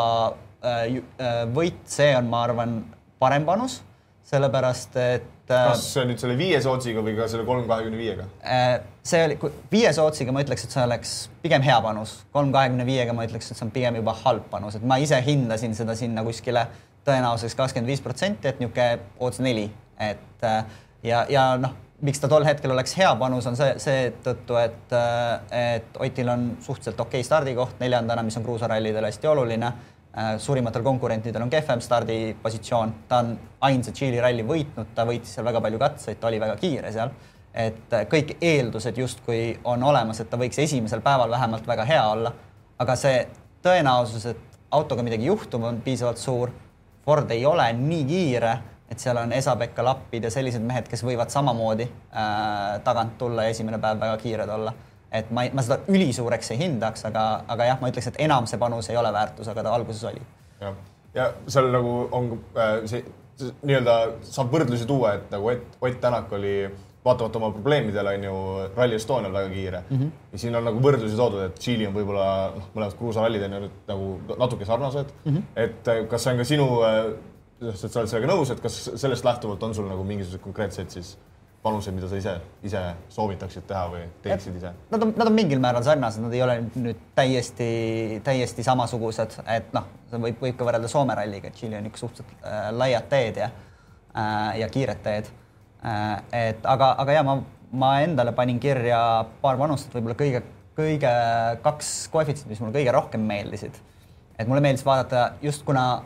äh, äh, võit, see on, ma arvan, parem panus, sellepärast et kas see on nüüd selle viie sootsiga või ka selle kolm kahekümne viiega? see oli, viie sootsiga ma ütleks, et see oleks pigem hea panus, kolm kahekümne viiega ma ütleks, et see on pigem juba halb panus, et ma ise hindasin seda sinna kuskile tõenäosuseks kakskümmend viis protsenti, et niisugune ootus neli, et ja, ja noh miks ta tol hetkel oleks hea panus, on see seetõttu, et, et Otil on suhteliselt okei okay stardikoht neljandana, mis on kruusarallidel hästi oluline. suurimatel konkurentidel on kehvem stardipositsioon, ta on ainsa Tšiili ralli võitnud, ta võitis seal väga palju katseid, ta oli väga kiire seal. et kõik eeldused justkui on olemas, et ta võiks esimesel päeval vähemalt väga hea olla. aga see tõenäosus, et autoga midagi juhtub, on piisavalt suur. Ford ei ole nii kiire et seal on Esa-Pekka Lappid ja sellised mehed, kes võivad samamoodi äh, tagant tulla ja esimene päev väga kiired olla. et ma, ma seda ülisuureks ei hindaks, aga, aga jah, ma ütleks, et enam see panus ei ole väärtus, aga ta alguses oli. jah, ja seal nagu on äh, see, nii-öelda saab võrdlusi tuua, et nagu Ott, Ott Tänak oli vaatamata oma probleemidele on ju Rally Estonial väga kiire mm. -hmm. ja siin on nagu võrdlusi toodud, et Tšiili on võib-olla noh, mõlemad kruusarallid on ju nüüd nagu natuke sarnased mm. -hmm. et äh, kas see on ka sinu äh, sest sa oled sellega nõus, et kas sellest lähtuvalt on sul nagu mingisuguseid konkreetseid siis panuseid, mida sa ise, ise soovitaksid teha või teeksid ise? Nad on, nad on mingil määral sarnased, nad ei ole nüüd täiesti, täiesti samasugused, et noh, võib, võib ka võrrelda Soome ralliga, et Tšiili on ikka suhteliselt äh, laiad teed ja äh,, ja kiired teed äh,. et aga, aga ja ma, ma endale panin kirja paar panust, et võib-olla kõige, kõige kaks koefitsienti, mis mulle kõige rohkem meeldisid. et mulle meeldis vaadata just kuna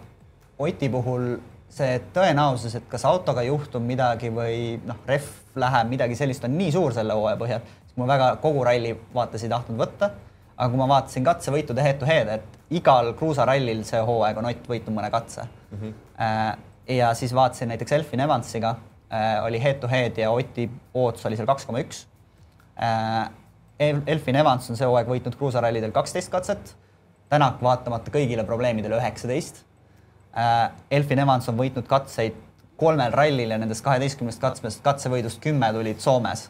Oti puhul see tõenäosus, et kas autoga juhtub midagi või noh, rehv läheb, midagi sellist on nii suur selle hooaja põhjal, siis ma väga kogu ralli vaates ei tahtnud võtta. aga kui ma vaatasin katsevõitude head to head, et igal kruusarallil see hooaeg on Ott võitnud mõne katse mm. -hmm. ja siis vaatasin näiteks Elfin Evansiga, äh, oli head to head ja Oti ootus oli seal kaks koma üks. Äh, Elfin Evans on see hooaeg võitnud kruusarallidel kaksteist katset, Tänak vaatamata kõigile probleemidele üheksateist Elfin Evans on võitnud katseid kolmel rallil ja nendest kaheteistkümnest katsmest katsevõidust kümme tulid Soomes.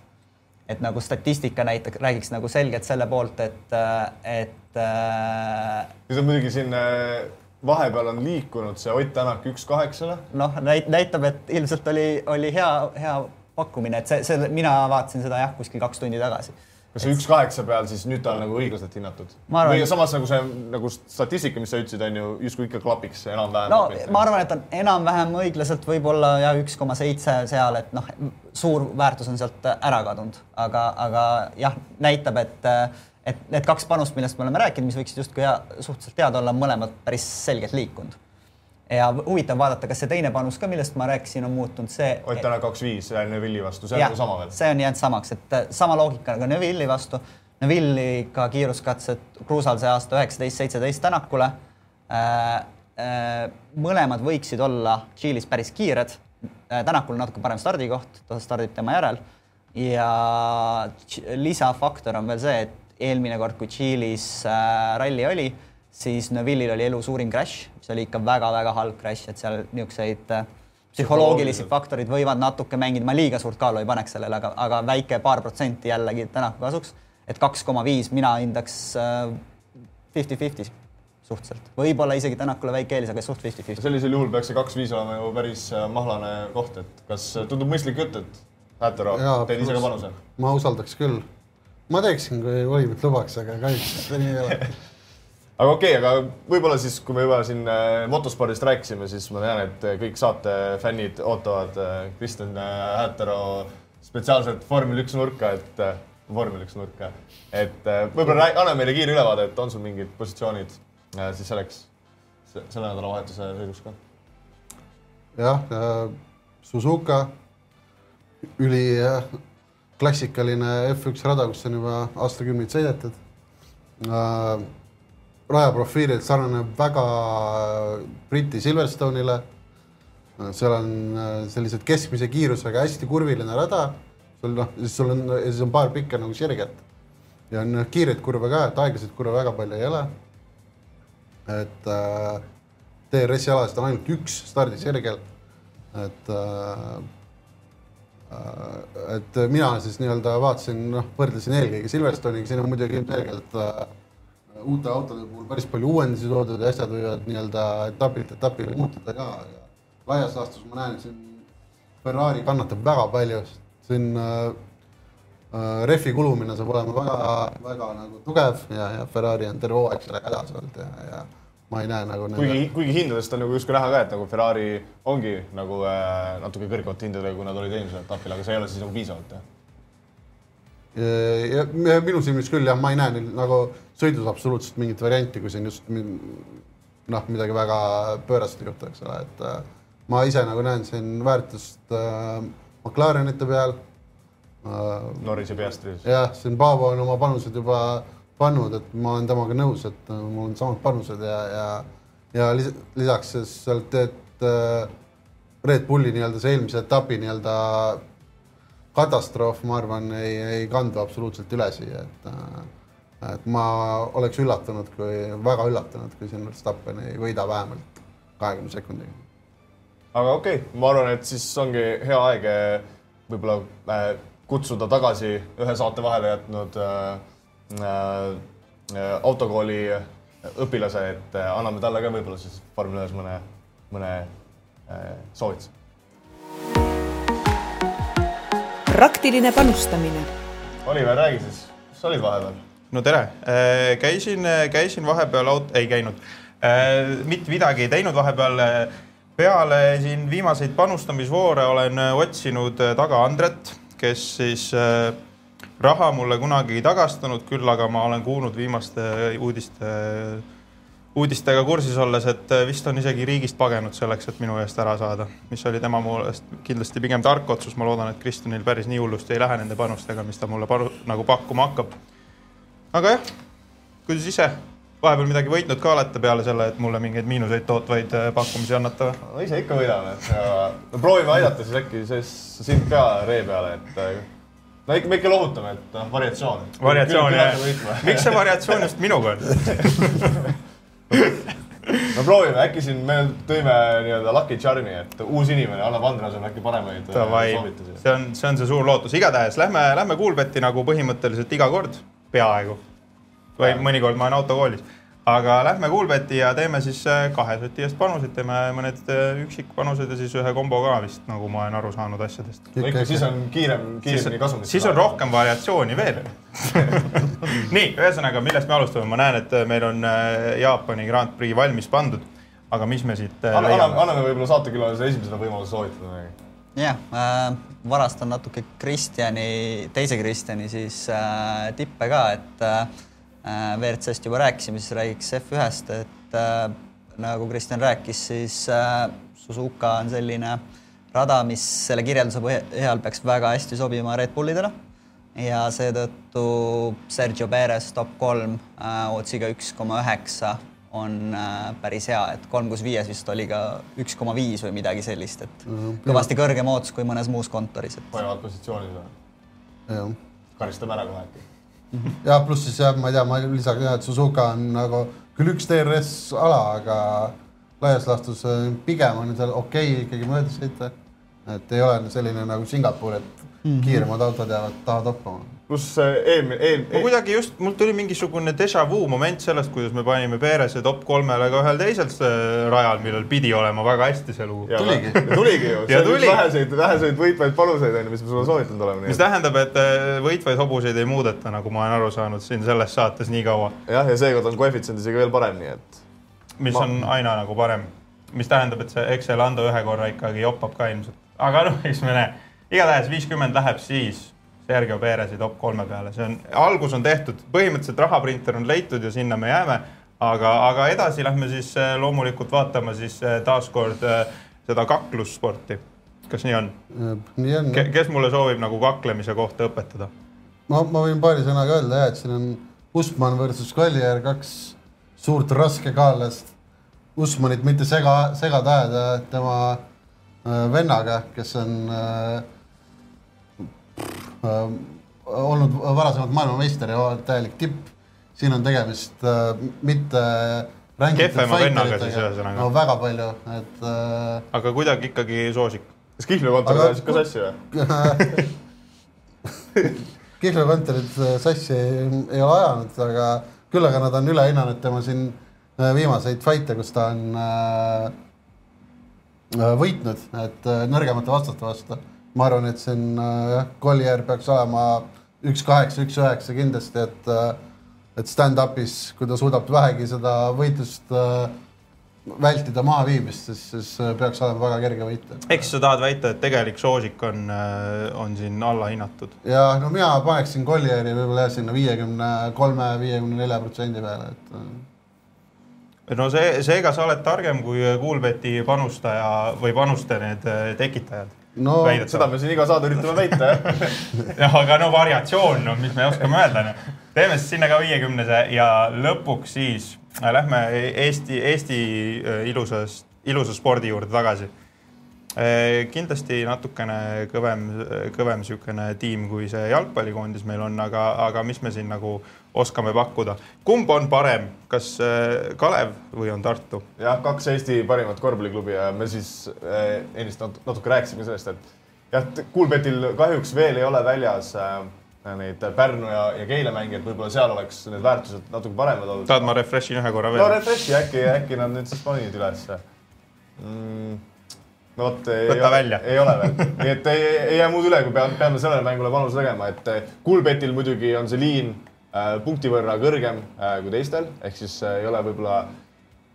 et nagu statistika näiteks räägiks nagu selgelt selle poolt, et, äh, et äh.... nüüd on muidugi siin äh, vahepeal on liikunud see Ott Tänak üks kaheksale. noh, näitab, et ilmselt oli, oli hea, hea pakkumine, et see, see, mina vaatasin seda jah, kuskil kaks tundi tagasi kas see üks kaheksa peal siis nüüd ta on nagu õiglaselt hinnatud? Või samas nagu see nagu statistika, mis sa ütlesid, on ju justkui ikka klapiks enam-vähem. no ma arvan, et on enam-vähem õiglaselt võib-olla ja üks koma seitse seal, et noh, suur väärtus on sealt ära kadunud, aga, aga jah, näitab, et, et need kaks panust, millest me oleme rääkinud, mis võiksid justkui suhteliselt head olla, mõlemad päris selgelt liikunud. Ja huvitav vaadata, kas see teine panus ka, millest ma rääkisin, on muutunud, see. Ott täna kaks-viis Neville'i vastu, see on Jah, nagu sama veel. see on jäänud samaks, et äh, sama loogika nagu Neville'i vastu. Neville'i ka kiiruskatsed Kruusal see aasta üheksateist, seitseteist Tänakule äh,. Äh, mõlemad võiksid olla Tšiilis päris kiired äh,. Tänakul natuke parem stardikoht, ta stardib tema järel ja lisafaktor on veel see, et eelmine kord, kui Tšiilis äh, ralli oli, siis Neville'il oli elu suurim crash, mis oli ikka väga-väga halb crash, et seal niisuguseid äh, psühholoogilisi faktorid võivad natuke mängida, ma liiga suurt kaalu ei paneks sellele, aga, aga väike paar protsenti jällegi Tänaku kasuks. et kaks koma viis mina hindaks fifty-fifty suhteliselt, võib-olla isegi Tänakule väike eelis, aga suht fifty-fifty. sellisel juhul peaks see kaks-viis olema ju päris äh, mahlane koht, et kas äh, tundub mõistlik jutt, et Hätero, teed ise ka panuse? ma usaldaks küll. ma teeksin, kui volivõtt lubaks, aga kahjuks see nii ei ole. aga okei okay,, aga võib-olla siis, kui me juba siin äh, motospordist rääkisime, siis ma tean, et kõik saate fännid ootavad äh, Kristjan äh, Hätero spetsiaalselt vormel üks nurka, et äh, vormel üks nurka, et äh, võib-olla anna meile kiire ülevaade, et on sul mingid positsioonid äh, siis selleks, selle nädalavahetuse sõiduks ka? jah, Suzuka, üli äh, klassikaline F1 rada, kus on juba aastakümneid sõidetud äh,. Rajaprofiililt sarnaneb väga Briti Silverstone'ile. seal on äh, sellised keskmise kiirusega hästi kurviline rada, sul noh, siis sul on, siis on paar pikka nagu sirget ja on kiireid kurve ka, et aeglaseid kurve väga palju ei ole. et äh, DRS-i alasid on ainult üks stardisirgel, et äh, äh, et mina siis nii-öelda vaatasin, noh, võrdlesin eelkõige Silverstone'iga, siin on muidugi ilmselgelt äh, uute autode puhul päris palju uuendusi toodud ja asjad võivad nii-öelda etapilt etapile muutuda ka ja laias laastus ma näen, et siin Ferrari kannatab väga palju, siin äh, äh, rehvi kulumine saab olema väga, väga nagu tugev ja, ja Ferrari on terve hooaeg sellega hädas olnud ja, ja ma ei näe nagu kuigi, kuigi hindadest on nagu justkui näha ka, et nagu Ferrari ongi nagu äh, natuke kõrgemate hindadega, kui nad olid eelmisel etapil, aga see ei ole siis nagu piisavalt, jah? Ja, ja minu silmis küll jah, ma ei näe neil nagu sõidus absoluutselt mingit varianti, kui siin just noh, midagi väga pöörast ei juhtu, eks ole, et äh, ma ise nagu näen siin väärtust äh, McLarenite peal äh,. Norrise Piastris. jah, siin Paavo on oma panused juba pannud, et ma olen temaga nõus, et äh, mul on samad panused ja, ja ja lis lisaks siis sealt, et äh, Red Bulli nii-öelda see eelmise etapi nii-öelda katastroof, ma arvan, ei, ei kandu absoluutselt üle siia, et äh, et ma oleks üllatunud, kui väga üllatunud, kui siin Verstappen ei võida vähemalt kahekümne sekundiga. aga okei okay., ma arvan, et siis ongi hea aeg eh, võib-olla äh, kutsuda tagasi ühe saate vahele jätnud äh, äh, autokooli õpilase, et äh, anname talle ka võib-olla siis vormel ühes mõne, mõne äh, soovituse. Praktiline panustamine Oliver, räägi siis, kus sa olid vahepeal? no tere, käisin, käisin vahepeal aut-, ei käinud, mitte midagi ei teinud vahepeal. peale siin viimaseid panustamisvoore olen otsinud taga Andret, kes siis äh, raha mulle kunagi ei tagastanud, küll aga ma olen kuulnud viimaste uudiste, uudistega kursis olles, et vist on isegi riigist pagenud selleks, et minu eest ära saada, mis oli tema meelest kindlasti pigem tark otsus, ma loodan, et Kristjanil päris nii hullusti ei lähe nende panustega, mis ta mulle paru, nagu pakkuma hakkab aga jah, kuidas ise vahepeal midagi võitnud ka olete peale selle, et mulle mingeid miinuseid tootvaid äh, pakkumisi annate või? no ise ikka võidame, et ja, no proovime aidata siis äkki siis sind ka ree peale, et äh, no ikka, me ikka lohutame, et noh, variatsioon. variatsioon jah, miks see variatsioon just minuga on? no proovime, äkki siin me tõime nii-öelda lucky charm'i, et uus inimene annab Andreasele äkki paremaid äh, soovitusi. see on, see on see suur lootus, igatahes lähme, lähme Kuulbetti nagu põhimõtteliselt iga kord, peaaegu. või Jaa. mõnikord ma olen autokoolis, aga lähme Kuulbeti ja teeme siis äh, kahe soti eest panuseid, teeme mõned äh, üksikpanused ja siis ühe kombo ka vist, nagu ma olen aru saanud asjadest. ikka siis on kiirem, kiiremini kasumisse. siis on. rohkem variatsiooni veel. nii, ühesõnaga, millest me alustame, ma näen, et meil on äh, Jaapani Grand Prix valmis pandud. aga mis me siit äh, anname, leiame? anname võib-olla saatekülalisele esimesena võimaluse soovitada midagi. jah äh,, varastan natuke Kristjani, teise Kristjani siis äh, tippe ka, et äh, WRC-st juba rääkisime, siis räägiks F1-st, et äh, nagu Kristjan rääkis, siis äh, Suzuka on selline rada, mis selle kirjelduse põhjal peaks väga hästi sobima Red Bullidele ja seetõttu Sergio Perez top kolm äh, otsiga üks koma üheksa on äh, päris hea, et kolm kuus viies vist oli ka üks koma viis või midagi sellist, et kõvasti kõrgem ootus kui mõnes muus kontoris, et panevad positsioonis või? karistame ära kohe äkki. Ja pluss siis jah, ma ei tea, ma lisaks jah, et Suzuka on nagu küll üks DRS ala, aga laias laastus äh, pigem on seal okei okay, ikkagi mööda sõita. et ei ole selline nagu Singapur, et mm -hmm. kiiremad autod jäävad taha toppama. Pluss eelmine, ma eelmine, kuidagi just, mul tuli mingisugune déjà vu moment sellest, kuidas me panime Perese top kolmele ka ühel teisel rajal, millel pidi olema väga hästi see lugu. Tuligi. tuligi ju. see Ja on üks väheseid, väheseid võitvaid panuseid on ju, mis me sulle soovitanud oleme. mis tähendab, et äh, võitvaid hobuseid ei muudeta, nagu ma olen aru saanud siin selles saates nii kaua, jah, ja seekord on koefitsient isegi veel parem, nii et mis Ma- on aina nagu parem. mis tähendab, et see, eks see Lando ühe korra ikkagi joppab ka ilmselt, aga noh, eks me näe. igatahes viiskümmend läheb siis Sergio Perezi top kolme peale, see on, algus on tehtud, põhimõtteliselt rahaprinter on leitud ja sinna me jääme. aga, aga edasi lähme siis äh, loomulikult vaatama siis äh, taaskord äh, seda kaklussporti. kas nii on? nii on. kes mulle soovib nagu kaklemise kohta õpetada? ma, ma võin paari sõnaga öelda jah, et siin on Usman versus Collier, kaks suurt raskekaalast. Usmanit mitte sega, segada ajada tema vennaga, kes on äh, olnud varasemalt maailmameister ja täielik tipp. siin on tegemist äh, mitte rängitud Kehvema vennaga siis ühesõnaga. no väga palju, et äh, aga kuidagi ikkagi soosik. kas Kihlve kontor ajas ikka sassi või? Kihlve kontorit äh, sassi ei, ei ole ajanud, aga küll aga nad on üle hinnanud tema siin äh, viimaseid fight'e, kus ta on äh, äh, võitnud, et äh, nõrgemate vastaste vastu. Ma arvan, et siin äh, jah, Collier peaks olema üks kaheksa, üks üheksa kindlasti, et äh, et stand-up'is, kui ta suudab vähegi seda võitlust äh, vältida mahaviimist, siis, siis äh, peaks olema väga kerge võita. eks sa tahad väita, et tegelik soosik on, on siin allahinnatud? ja no mina paneksin Collieri võib-olla jah sinna viiekümne kolme, viiekümne nelja protsendi peale, et äh, no see, seega sa oled targem kui Kuulbeti panustaja või panuste need äh, tekitajad. No Väidad- seda me siin iga saade üritame väita, jah. jah, aga no variatsioon, no mis me oskame öelda, noh. teeme siis sinna ka viiekümnese ja lõpuks siis äh, lähme Eesti, Eesti äh, ilusast, ilusa spordi juurde tagasi. kindlasti natukene kõvem, kõvem niisugune tiim, kui see jalgpallikoondis meil on, aga, aga mis me siin nagu oskame pakkuda. kumb on parem, kas äh, Kalev või on Tartu? jah, kaks Eesti parimat korvpalliklubi ja me siis eh, ennist nat- natuke rääkisime sellest, et jah, Kuulbetil kahjuks veel ei ole väljas äh, neid Pärnu ja, ja Keila mängijaid, võib-olla seal oleks need väärtused natuke paremad olnud. tahad, ma refresh in ühe korra no veel? refresh'i äkki, äkki nad nüüd siis panid ülesse mm,. no vot, ei, välja. ei ole veel, nii et ei, ei jää muud üle, kui peame, peame sellele mängule panuse tegema, et Kuulbetil muidugi on see liin äh, punkti võrra kõrgem äh, kui teistel, ehk siis äh, ei ole võib-olla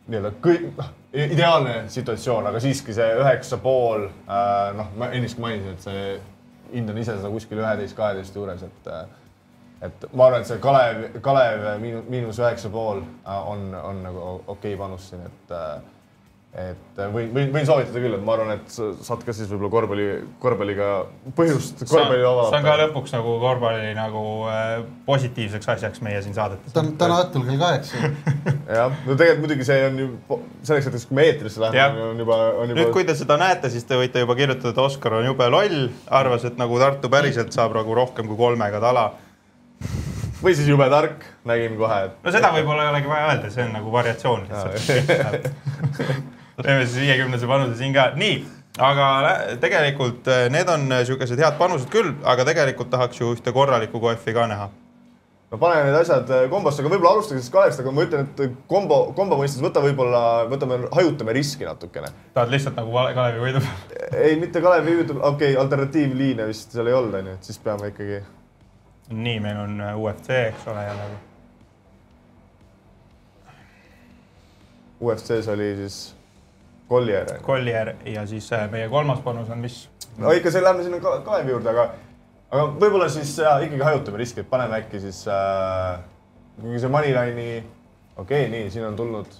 nii-öelda kõik, noh, ideaalne situatsioon, aga siiski see üheksa pool äh,, noh, ma ennist mainisin, et see hindan ise seda kuskil üheteist, kaheteist juures, et äh, et ma arvan, et see Kalev, Kalev miinus, üheksa pool äh, on, on nagu okei okay panus siin, et äh, et võin, võin, võin soovitada küll, et ma arvan, et sa saad ka siis võib-olla korvpalli, korvpalliga põhjust korvpalli see on ka avada. lõpuks nagu korvpalli nagu äh, positiivseks asjaks meie siin saadetes. täna, täna õhtul kell kaheksa. jah, no tegelikult muidugi see on ju selleks hetkeks, kui me eetrisse läheme, on juba, on nüüd, juba kui te seda näete, siis te võite juba kirjutada, et Oskar on jube loll, arvas, et nagu Tartu päriselt saab nagu rohkem kui kolmega tala. või siis jube tark, nägin kohe, et no seda võib-olla ei olegi vaja öelda, see on nagu variatsioon lihtsalt. teeme siis viiekümnese panuse siin ka, nii, aga tegelikult eh, need on niisugused head panused küll, aga tegelikult tahaks ju ühte korralikku koefi ka näha. no paneme need asjad äh, kombosse, aga võib-olla alustage siis Kalevist, aga ma ütlen, et kombo, kombo mõistes võta võib-olla, võtame, hajutame riski natukene. tahad lihtsalt nagu Kalevi võidu? ei, mitte Kalevi hüüdub, okei okay,, alternatiivliine vist seal ei olnud, onju, et siis peame ikkagi. nii, meil on äh, UFC, eks ole, jälle. UFC-s oli siis Collier. Collier ja siis äh, meie kolmas panus on mis? no ikka see, lähme sinna Ka- Kalevi juurde, aga, aga võib-olla siis ja, ikkagi hajutame riski, et paneme äkki siis äh,, kuigi see Moneyline'i, okei okay,, nii, siin on tulnud,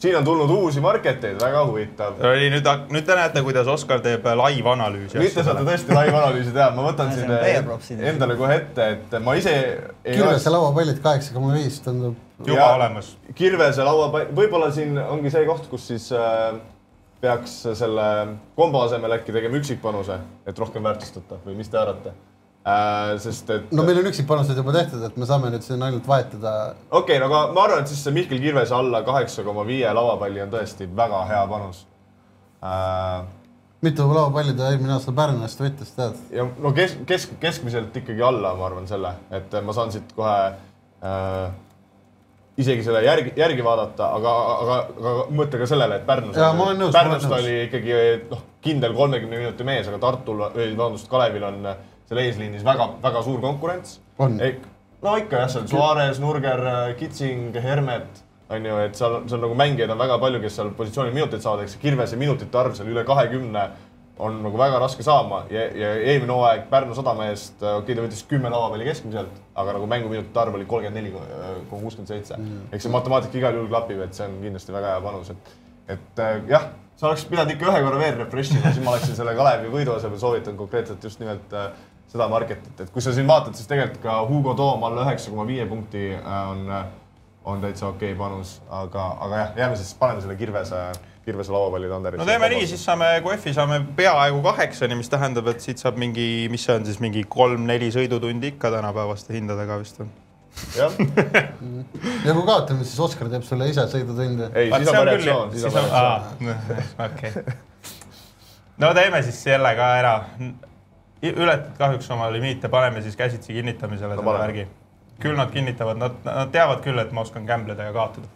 siin on tulnud uusi market eid, väga huvitav. oli nüüd, nüüd te näete, kuidas Oskar teeb äh, live-analüüsi. nüüd te saate tõesti live-analüüsi teha, ma võtan siin propsid. endale kohe ette, et ma ise ei Kirvese lauapallid kaheksa koma viis tundub. Juba Ja- olemas. Kirvese laua, võib-olla siin ongi see koht, kus siis äh, peaks selle kombo asemel äkki tegema üksikpanuse, et rohkem väärtustada või mis te arvate äh,? sest et no meil on üksikpanused juba tehtud, et me saame nüüd siin ainult vahetada. okei okay,, no aga ma arvan, et siis see Mihkel Kirvese alla kaheksa koma viie lauapalli on tõesti väga hea panus äh,. mitu lauapalli ta eelmine aasta Pärnu eest võttis, tead? ja no kesk, kesk, keskmiselt ikkagi alla, ma arvan selle, et ma saan siit kohe äh, isegi selle järgi, järgi vaadata, aga, aga, aga mõtle ka sellele, et Pärnus nõus, Pärnust oli ikkagi noh, kindel kolmekümne minuti mees, aga Tartul, vabandust, Kalevil on seal eesliinis väga-väga suur konkurents. On. no ikka jah, seal Suarez, Nurger, Kitsing, Hermet on ju, et seal, seal nagu mängijaid on väga palju, kes seal positsioonil minuteid saavad, eks Kirvese minutite arv seal üle kahekümne on nagu väga raske saama ja, ja eelmine hooaeg Pärnu sadama eest, okei okay,, ta võttis kümme lauapalli keskmiselt, aga nagu mänguminutite arv oli kolmkümmend neli koma kuuskümmend seitse. eks see matemaatika igal juhul klapib, et see on kindlasti väga hea panus, et, et äh, jah, sa oleks pidanud ikka ühe korra veel refresh ima, siis ma oleksin selle Kalevi võidu asemel soovitanud konkreetselt just nimelt äh, seda marketit, et kui sa siin vaatad, siis tegelikult ka Hugo Toom alla üheksa koma viie punkti äh, on, on täitsa okei okay panus, aga, aga jah, jääme siis, paneme selle Kirvese, Kirvese lauapalli tanderi. no teeme nii, siis saame Koefi saame peaaegu kaheksani, mis tähendab, et siit saab mingi, mis see on siis mingi kolm-neli sõidutundi ikka tänapäevaste hindadega vist on. jah, ja kui kaotame, siis Oskar teeb sulle ise sõidutunde. ei, siis on variatsioon, siis on variatsioon. okei. no teeme siis selle ka ära. ületad kahjuks oma limiite, paneme siis käsitsi kinnitamisele No selle värgi. küll nad kinnitavad, nad, nad teavad küll, et ma oskan gambleda ja kaotada.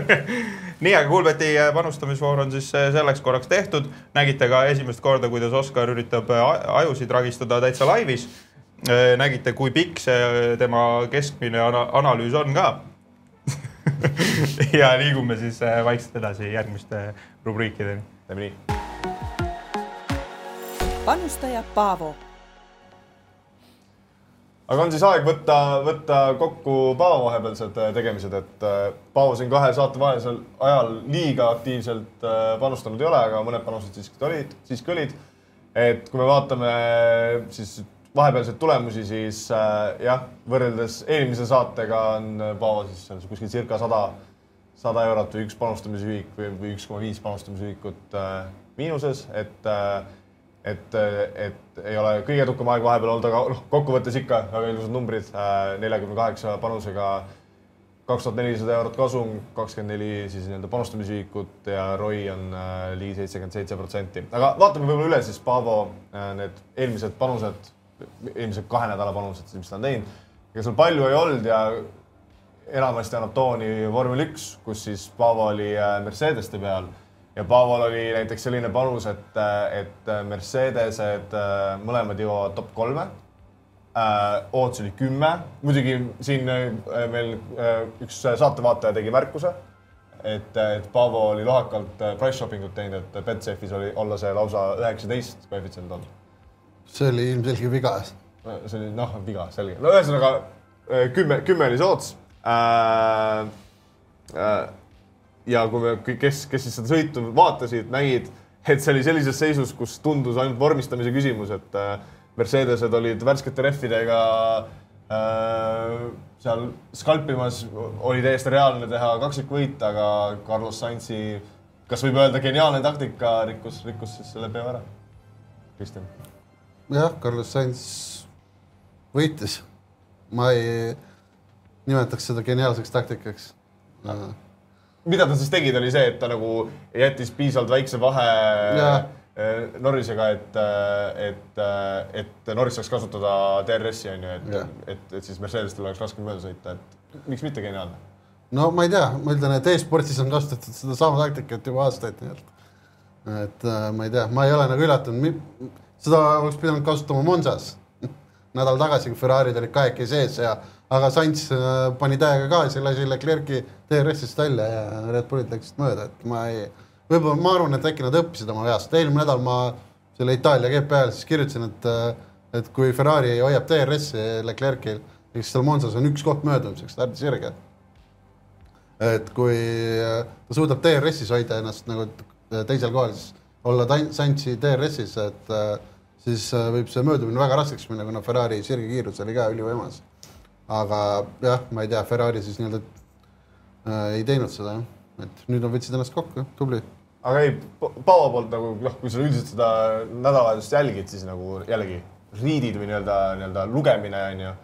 nii, aga Kuulbeti panustamisvoor on siis eh, selleks korraks tehtud. nägite ka esimest korda, kuidas Oskar üritab a- ajusid ragistada täitsa laivis. nägite, kui pikk see tema keskmine ana analüüs on ka. ja liigume siis vaikselt edasi järgmiste rubriikideni. teeme nii. panustaja Paavo aga on siis aeg võtta, võtta kokku Paavo vahepealsed äh, tegemised, et äh, Paavo siin kahe saate vahelisel ajal liiga aktiivselt äh, panustanud ei ole, aga mõned panused siiski olid, siiski olid. et kui me vaatame siis vahepealseid tulemusi, siis jah, võrreldes eelmise saatega on Paavo siis kuskil circa sada, sada eurot või üks panustamisühik või, või üks koma viis panustamisühikut miinuses, et äh, et, et ei ole kõige edukam aeg vahepeal olnud, aga noh, kokkuvõttes ikka väga ilusad numbrid, neljakümne kaheksa panusega kaks tuhat nelisada eurot kasum, kakskümmend neli siis nii-öelda panustamisühikut ja ROI on äh, ligi seitsekümmend seitse protsenti. aga vaatame võib-olla üle siis Paavo äh, need eelmised panused, eelmised kahe nädala panused, mis ta on teinud. ega seal palju ei olnud ja enamasti annab tooni vormel üks, kus siis Paavo oli äh, Mercedeste peal ja Paaval oli näiteks selline panus, et, et Mercedesed äh, mõlemad jõuavad top kolme. ootus oli kümme, muidugi siin äh, meil äh, üks saatevaataja tegi märkuse, et, et Paavo oli lohakalt äh, price shopping ut teinud, et Betsafe'is oli olla see lausa üheksateist koefitsient olnud. see oli ilmselge viga. see oli noh, viga, selge. no ühesõnaga äh, kümme, kümme oli see ootus äh,. Äh, ja kui me, kes, kes siis seda sõitu vaatasid, nägid, et see oli sellises seisus, kus tundus ainult vormistamise küsimus, et äh, Mercedesed olid värskete rehvidega äh, seal skalpimas, oli täiesti reaalne teha kaksikvõit, aga Carlos Sainzi, kas võib öelda geniaalne taktika rikkus, rikkus siis selle peo ära. Kristjan jah, Carlos Sainz võitis. ma ei nimetaks seda geniaalseks taktikaks. Mida ta siis tegi, oli see, et ta nagu jättis piisavalt väikse vahe Jah. Norrisega, et, et, et Norris saaks kasutada DRS-i on ju, et, et, et siis Mercedestel oleks raskem mööda sõita, et miks mitte geniaalne. no ma ei tea, ma ütlen, et e-spordis on kasutatud sedasama taktikat juba aastaid nii-öelda. et äh, ma ei tea, ma ei ole nagu üllatunud, seda oleks pidanud kasutama Monsas nädal tagasi, kui Ferrari'd olid kahekesi sees ja, aga Sainz äh, pani täiega gaasi, lasi Leclerc'i DRS-ist välja ja Red Bullid läksid mööda, et ma ei, võib-olla ma arvan, et äkki nad õppisid oma veast, eelmine nädal ma selle Itaalia GP ajal siis kirjutasin, et äh, et kui Ferrari hoiab DRS-i Leclerc'il, siis seal Monsas on üks koht möödumiseks tähtis sirge et kui äh, ta suudab DRS-is hoida ennast nagu teisel kohal, siis olla Sainzi DRS-is, et siis võib see möödumine väga raskeks minna, kuna Ferrari sirge kiirus oli ka ülivõimas. Aga jah, ma ei tea, Ferrari siis nii-öelda äh, ei teinud seda jah, et nüüd nad võtsid ennast kokku, tubli. aga ei, Paavo poolt nagu noh, kui sa üldiselt seda nädalavahetust jälgid, siis nagu jällegi riidid või nii-öelda, nii-öelda lugemine on ju,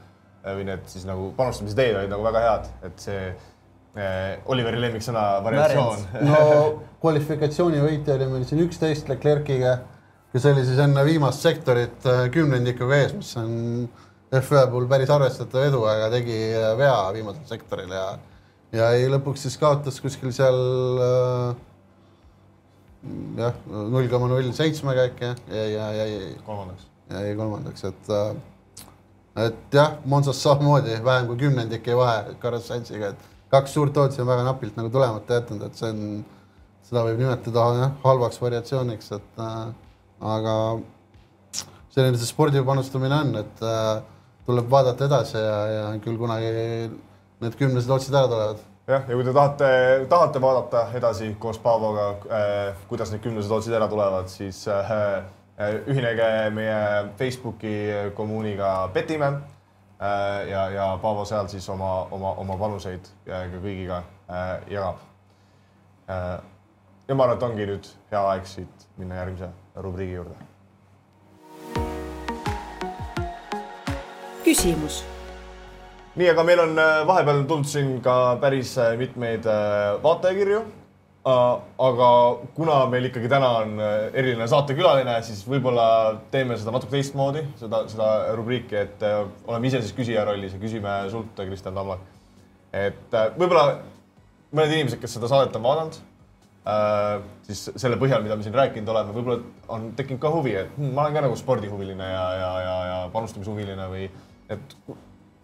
või need siis nagu panustamise teed olid nagu väga head, et see eh, Oliveri lemmiksõna variatsioon. no kvalifikatsioonivõitja oli meil siin üksteist Leclerc'iga, kes oli siis enne viimast sektorit äh, kümnendikuga ees, mis on F1 puhul päris arvestatav edu, aga tegi äh, vea viimasel sektoril ja ja ei, lõpuks siis kaotas kuskil seal äh, jah, null koma null seitsmega äkki ja, ja, ja jäi kolmandaks. jäi kolmandaks, et äh, et jah, Monsas samamoodi vähem kui kümnendik jäi vahe Carlos Sainziga, et kaks suurt tootsi on väga napilt nagu tulemata jätnud, et see on, seda võib nimetada jah, halvaks variatsiooniks, et äh, aga selline see spordi panustamine on, et äh, tuleb vaadata edasi ja, ja küll kunagi need kümnesed otsid ära tulevad. jah, ja kui te tahate, tahate vaadata edasi koos Paavoga äh,, kuidas need kümnesed otsid ära tulevad, siis äh, ühinege meie Facebooki kommuuniga Petime äh, ja, ja Paavo seal siis oma, oma, oma panuseid ka kõigiga jagab ja ma arvan, et ongi nüüd hea aeg siit minna järgmise rubriigi juurde. Küsimus nii, aga meil on äh, vahepeal tulnud siin ka päris äh, mitmeid äh, vaatajakirju. aga kuna meil ikkagi täna on eriline saatekülaline, siis võib-olla teeme seda natuke teistmoodi, seda, seda rubriiki, et oleme ise siis küsija rollis ja küsime sult, Kristjan Tammar. et võib-olla mõned inimesed, kes seda saadet on vaadanud, siis selle põhjal, mida me siin rääkinud oleme, võib-olla on tekkinud ka huvi, et hm, ma olen ka nagu spordihuviline ja, ja, ja, ja panustamishuviline või et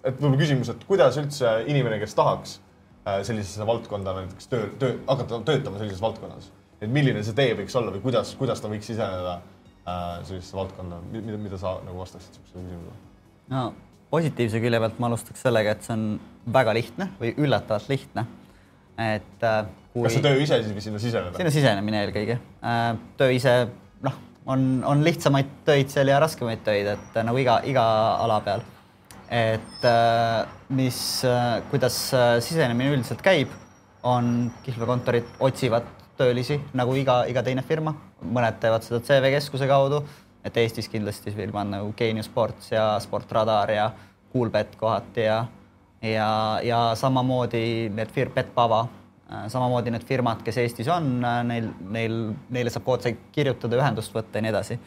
et võib-olla küsimus, et kuidas üldse inimene, kes tahaks äh, sellisesse valdkonda näiteks töö, töö, hakata töötama sellises valdkonnas, et milline see tee võiks olla või kuidas, kuidas ta võiks siseneda äh, sellisesse valdkonda, mida, mida sa nagu vastaksid niisugusele küsimusele? no positiivse külje pealt ma alustaks sellega, et see on väga lihtne või üllatavalt lihtne. et äh, kui kas see töö ise siis või sinna siseneda? sinna sisenemine eelkõige. töö ise noh, on, on lihtsamaid töid seal ja raskemaid töid, et nagu iga, iga ala peal. Et äh, mis, kuidas äh, sisenemine üldiselt käib, on kihlveokontorid otsivad töölisi nagu iga, iga teine firma, mõned teevad seda CV Keskuse kaudu, et Eestis kindlasti firmad nagu Geenius Sports ja Sportradar ja Coolbet kohati ja ja, ja samamoodi need fir-, Betpava, samamoodi need firmad, kes Eestis on, neil, neil, neile saab otse kirjutada, ühendust võtta ja nii edasi.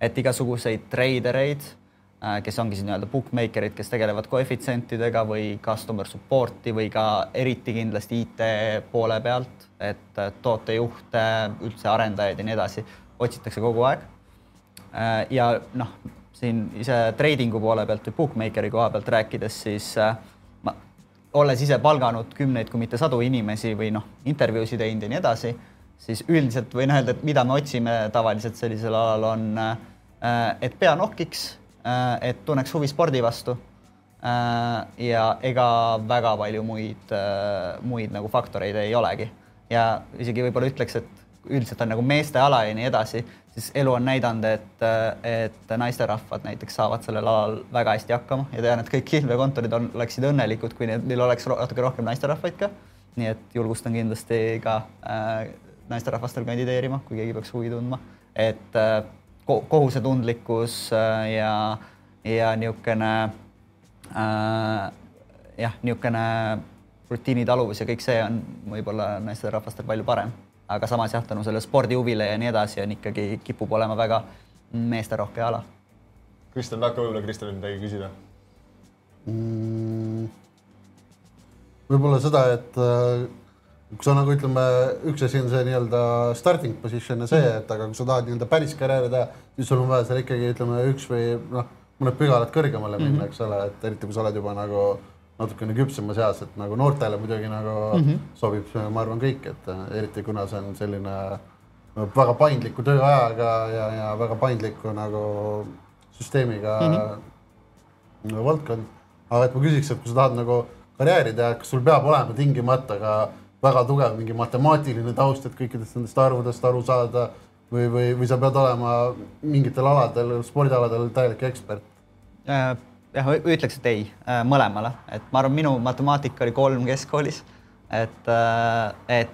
et igasuguseid treidereid, kes ongi siis nii-öelda bookmaker'id, kes tegelevad koefitsientidega või customer support'i või ka eriti kindlasti IT poole pealt, et tootejuhte, üldse arendajaid ja nii edasi, otsitakse kogu aeg. Äh, ja noh, siin ise treidingu poole pealt või bookmakeri koha pealt rääkides, siis äh, ma olles ise palganud kümneid, kui mitte sadu inimesi või noh, intervjuusid teinud ja nii edasi, siis üldiselt võin öelda, et mida me otsime tavaliselt sellisel alal on, et pea nohkiks, et tunneks huvi spordi vastu. ja ega väga palju muid, muid nagu faktoreid ei olegi ja isegi võib-olla ütleks, et üldiselt on nagu meeste ala ja nii edasi, siis elu on näidanud, et, et naisterahvad näiteks saavad sellel alal väga hästi hakkama ja tean, et kõik kihlveokontorid on, oleksid õnnelikud, kui neil oleks natuke rohkem naisterahvaid ka. nii et julgustan kindlasti ka äh, naisterahvastel kandideerima, kui keegi peaks huvi tundma, et äh, kohusetundlikkus äh, ja, ja niisugune äh, jah, niisugune rutiinitaluvus ja kõik see on võib-olla naisterahvastel palju parem aga samas jah, tänu sellele spordihuvile ja nii edasi on ikkagi, kipub olema väga meesterohke ala. Kristjan, tahad ka võib-olla Kristjanilt midagi küsida mm,? võib-olla seda, et äh, kui sa nagu ütleme, üks asi on see nii-öelda starting position ja see, et aga kui sa tahad nii-öelda päris karjääri teha, siis sul on vaja seal ikkagi ütleme üks või noh, mõned pügalad kõrgemale minna mm, -hmm. eks ole, et eriti kui sa oled juba nagu natukene küpsemas eas, et nagu noortele muidugi nagu mm -hmm. sobib, ma arvan, kõik, et eriti kuna see on selline väga paindliku tööajaga ja, ja väga paindliku nagu süsteemiga mm -hmm. valdkond. aga et ma küsiks, et kui sa tahad nagu karjääri teha, kas sul peab olema tingimata ka väga tugev mingi matemaatiline taust, et kõikidest nendest arvudest aru saada või, või, või sa pead olema mingitel aladel, spordialadel täielik ekspert? Äh, jah, ütleks, et ei, äh, mõlemale, et ma arvan, minu matemaatika oli kolm keskkoolis. et, äh, et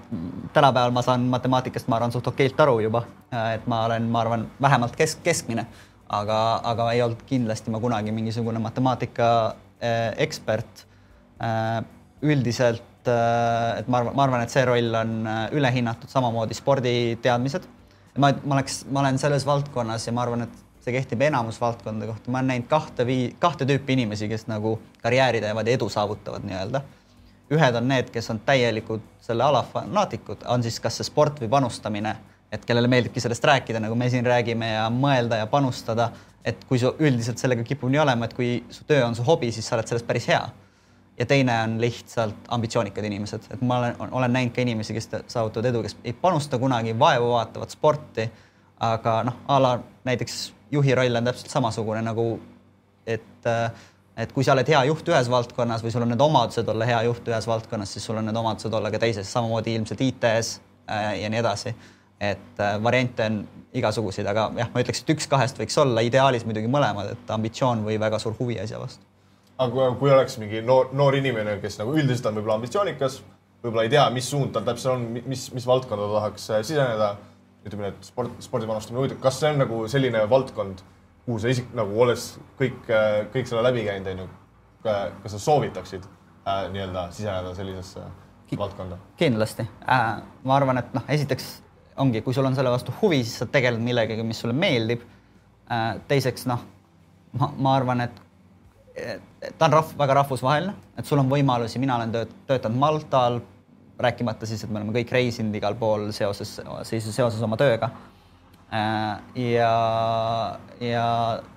tänapäeval ma saan matemaatikast, ma arvan, suht okeilt aru juba, et ma olen, ma arvan, vähemalt kesk, keskmine, aga, aga ei olnud kindlasti ma kunagi mingisugune matemaatika ekspert. üldiselt et ma arvan, ma arvan, et see roll on ülehinnatud, samamoodi sporditeadmised. ma, ma oleks, ma olen selles valdkonnas ja ma arvan, et see kehtib enamus valdkondade kohta, ma olen näinud kahte vii-, kahte tüüpi inimesi, kes nagu karjääri teevad ja edu saavutavad nii-öelda. ühed on need, kes on täielikud selle ala fanaatikud, on siis kas see sport või panustamine, et kellele meeldibki sellest rääkida, nagu me siin räägime ja mõelda ja panustada, et kui su üldiselt sellega kipub nii olema, et kui su töö on su hobi, siis sa oled selles päris hea. Ja teine on lihtsalt ambitsioonikad inimesed, et ma olen, olen näinud ka inimesi, kes saavutavad edu, kes ei panusta kunagi, vaevu vaatavad sporti, aga noh, a la näiteks juhi roll on täpselt samasugune nagu, et, et kui sa oled hea juht ühes valdkonnas või sul on need omadused olla hea juht ühes valdkonnas, siis sul on need omadused olla ka teises, samamoodi ilmselt IT-s äh, ja nii edasi. et äh, variante on igasuguseid, aga jah, ma ütleks, et üks kahest võiks olla, ideaalis muidugi mõlemad, et ambitsioon või väga suur huvi asja vastu. Aga kui, oleks mingi noor, noor inimene, kes nagu üldiselt on võib-olla ambitsioonikas, võib-olla ei tea, mis suund tal täpselt on, mis, mis valdkonda ta tahaks äh, siseneda ütleme, et sport, spordi panustamine huvitav, kas see on nagu selline valdkond, kuhu sa isik nagu olles kõik, kõik selle läbi käinud, onju, kas sa soovitaksid äh, nii-öelda siseneda sellisesse valdkonda? kindlasti äh,. ma arvan, et noh, esiteks ongi, kui sul on selle vastu huvi, siis sa tegeled millegagi, mis sulle meeldib äh,. teiseks noh, ma, ma arvan, et ta on rahv, väga rahvusvaheline, et sul on võimalusi, mina olen tööt-, töötanud Maltal, rääkimata siis, et me oleme kõik reisinud igal pool seoses, seoses, seoses oma tööga. Äh, ja, ja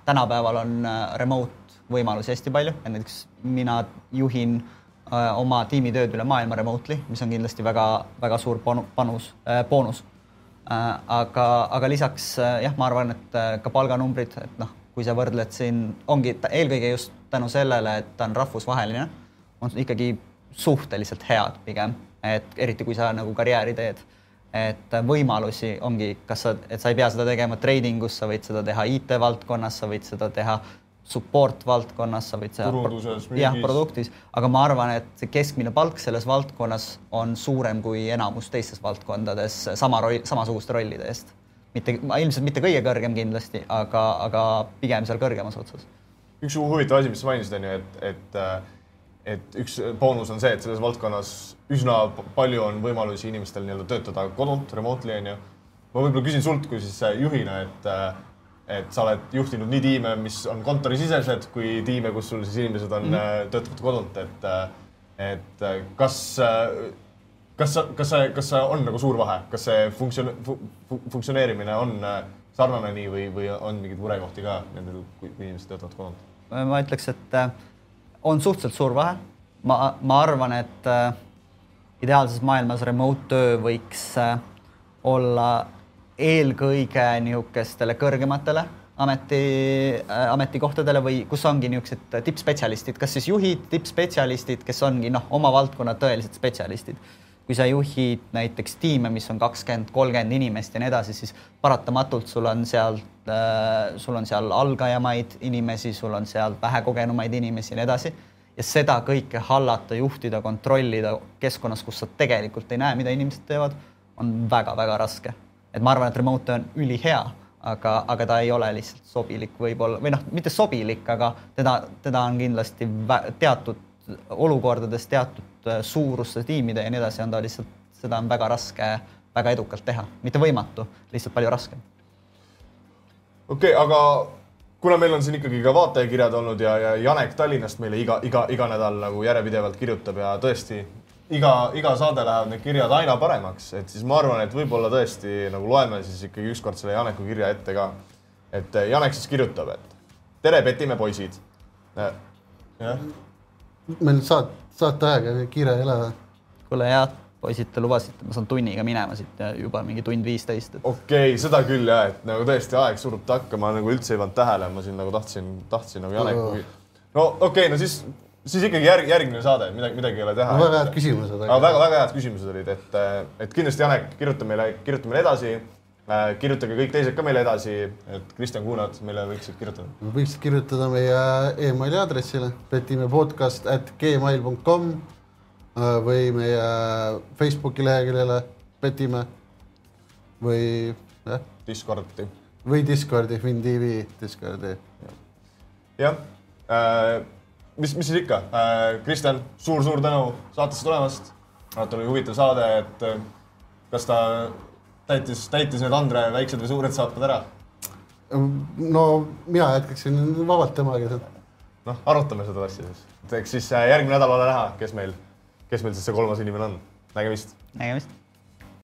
tänapäeval on äh, remote võimalusi hästi palju, et näiteks mina juhin äh, oma tiimitööd üle maailma remotely, mis on kindlasti väga-väga suur panus, boonus. aga, aga lisaks jah, ma arvan, et ka palganumbrid, et noh, kui sa võrdled siin, ongi eelkõige just tänu sellele, et ta on rahvusvaheline, on ikkagi suhteliselt head pigem. Et eriti kui sa nagu karjääri teed, et võimalusi ongi, kas sa, et sa ei pea seda tegema trading us, sa võid seda teha IT valdkonnas, sa võid seda teha support valdkonnas, sa võid seda turunduses, jah, produktis, aga ma arvan, et see keskmine palk selles valdkonnas on suurem kui enamus teistes valdkondades sama roll, samasuguste rollide eest. Mitte, ilmselt mitte kõige kõrgem kindlasti, aga, aga pigem seal kõrgemas otsas. üks huvitav asi, mis sa mainisid, on ju, et, et et üks boonus on see, et selles valdkonnas üsna palju on võimalusi inimestel nii-öelda töötada kodunt, remotely on ju. ma võib-olla küsin sult kui siis juhina, et, et sa oled juhtinud nii tiime, mis on kontorisisesed, kui tiime, kus sul siis inimesed on mm, -hmm. töötavad kodunt, et, et kas, kas, kas see, kas see on nagu suur vahe, kas see funktsioon, funktsioneerimine on sarnane nii või, või on mingeid murekohti ka nendel, kui inimesed töötavad kodunt? ma ütleks, et on suhteliselt suur vahe. ma, ma arvan, et äh, ideaalses maailmas remote töö võiks äh, olla eelkõige niisugustele kõrgematele ameti äh,, ametikohtadele või kus ongi niisugused tippspetsialistid, kas siis juhid, tippspetsialistid, kes ongi noh, oma valdkonna tõelised spetsialistid kui sa juhid näiteks tiime, mis on kakskümmend, kolmkümmend inimest ja nii edasi, siis paratamatult sul on seal äh,, sul on seal algajamaid inimesi, sul on seal vähekogenumaid inimesi ja nii edasi. ja seda kõike hallata, juhtida, kontrollida keskkonnas, kus sa tegelikult ei näe, mida inimesed teevad, on väga-väga raske. et ma arvan, et remote on ülihea, aga, aga ta ei ole lihtsalt sobilik võib-olla või noh, mitte sobilik, aga teda, teda on kindlasti teatud olukordades teatud äh, suuruste tiimide ja nii edasi on ta lihtsalt, seda on väga raske väga edukalt teha, mitte võimatu, lihtsalt palju raskem. okei okay,, aga kuna meil on siin ikkagi ka vaatajakirjad olnud ja, ja Janek Tallinnast meile iga, iga, iga nädal nagu järjepidevalt kirjutab ja tõesti iga, iga saade lähevad need kirjad aina paremaks, et siis ma arvan, et võib-olla tõesti nagu loeme siis ikkagi ükskord selle Janeku kirja ette ka. et Janek siis kirjutab, et tere, Petimäe poisid. jah, meil saat-, saateaega kiire ei ole või? kuule jah, poisid, te lubasite, ma saan tunniga minema siit juba mingi tund viisteist, et okei okay,, seda küll jah, et nagu tõesti aeg surub takka, ma nagu üldse ei pannud tähele, ma siin nagu tahtsin, tahtsin nagu Janeku. no okei okay,, no siis, siis ikkagi järg, järgmine saade, midagi, midagi ei ole teha. väga head küsimused. aga väga-väga head küsimused olid, et, et kindlasti Janek, kirjuta meile, kirjuta meile edasi. Kirjutage kõik teised ka meile edasi, et Kristjan Kuunad meile võiksid kirjutada. võiksid kirjutada meie emaili aadressile petimepodcast at gmail.com või meie Facebooki leheküljele Petimäe või jah, Discordi. või Discordi, FinTV Discordi. jah äh,, mis, mis siis ikka äh,, Kristjan suur,, suur-suur tänu saatesse tulemast. alati oli huvitav saade, et äh, kas ta täitis, täitis need Andre väiksed või suured saated ära? no mina jätkaksin vabalt temaga. noh, arutame seda asja siis. eks siis äh, järgmine nädal ole näha, kes meil, kes meil siis see kolmas inimene on. nägemist. nägemist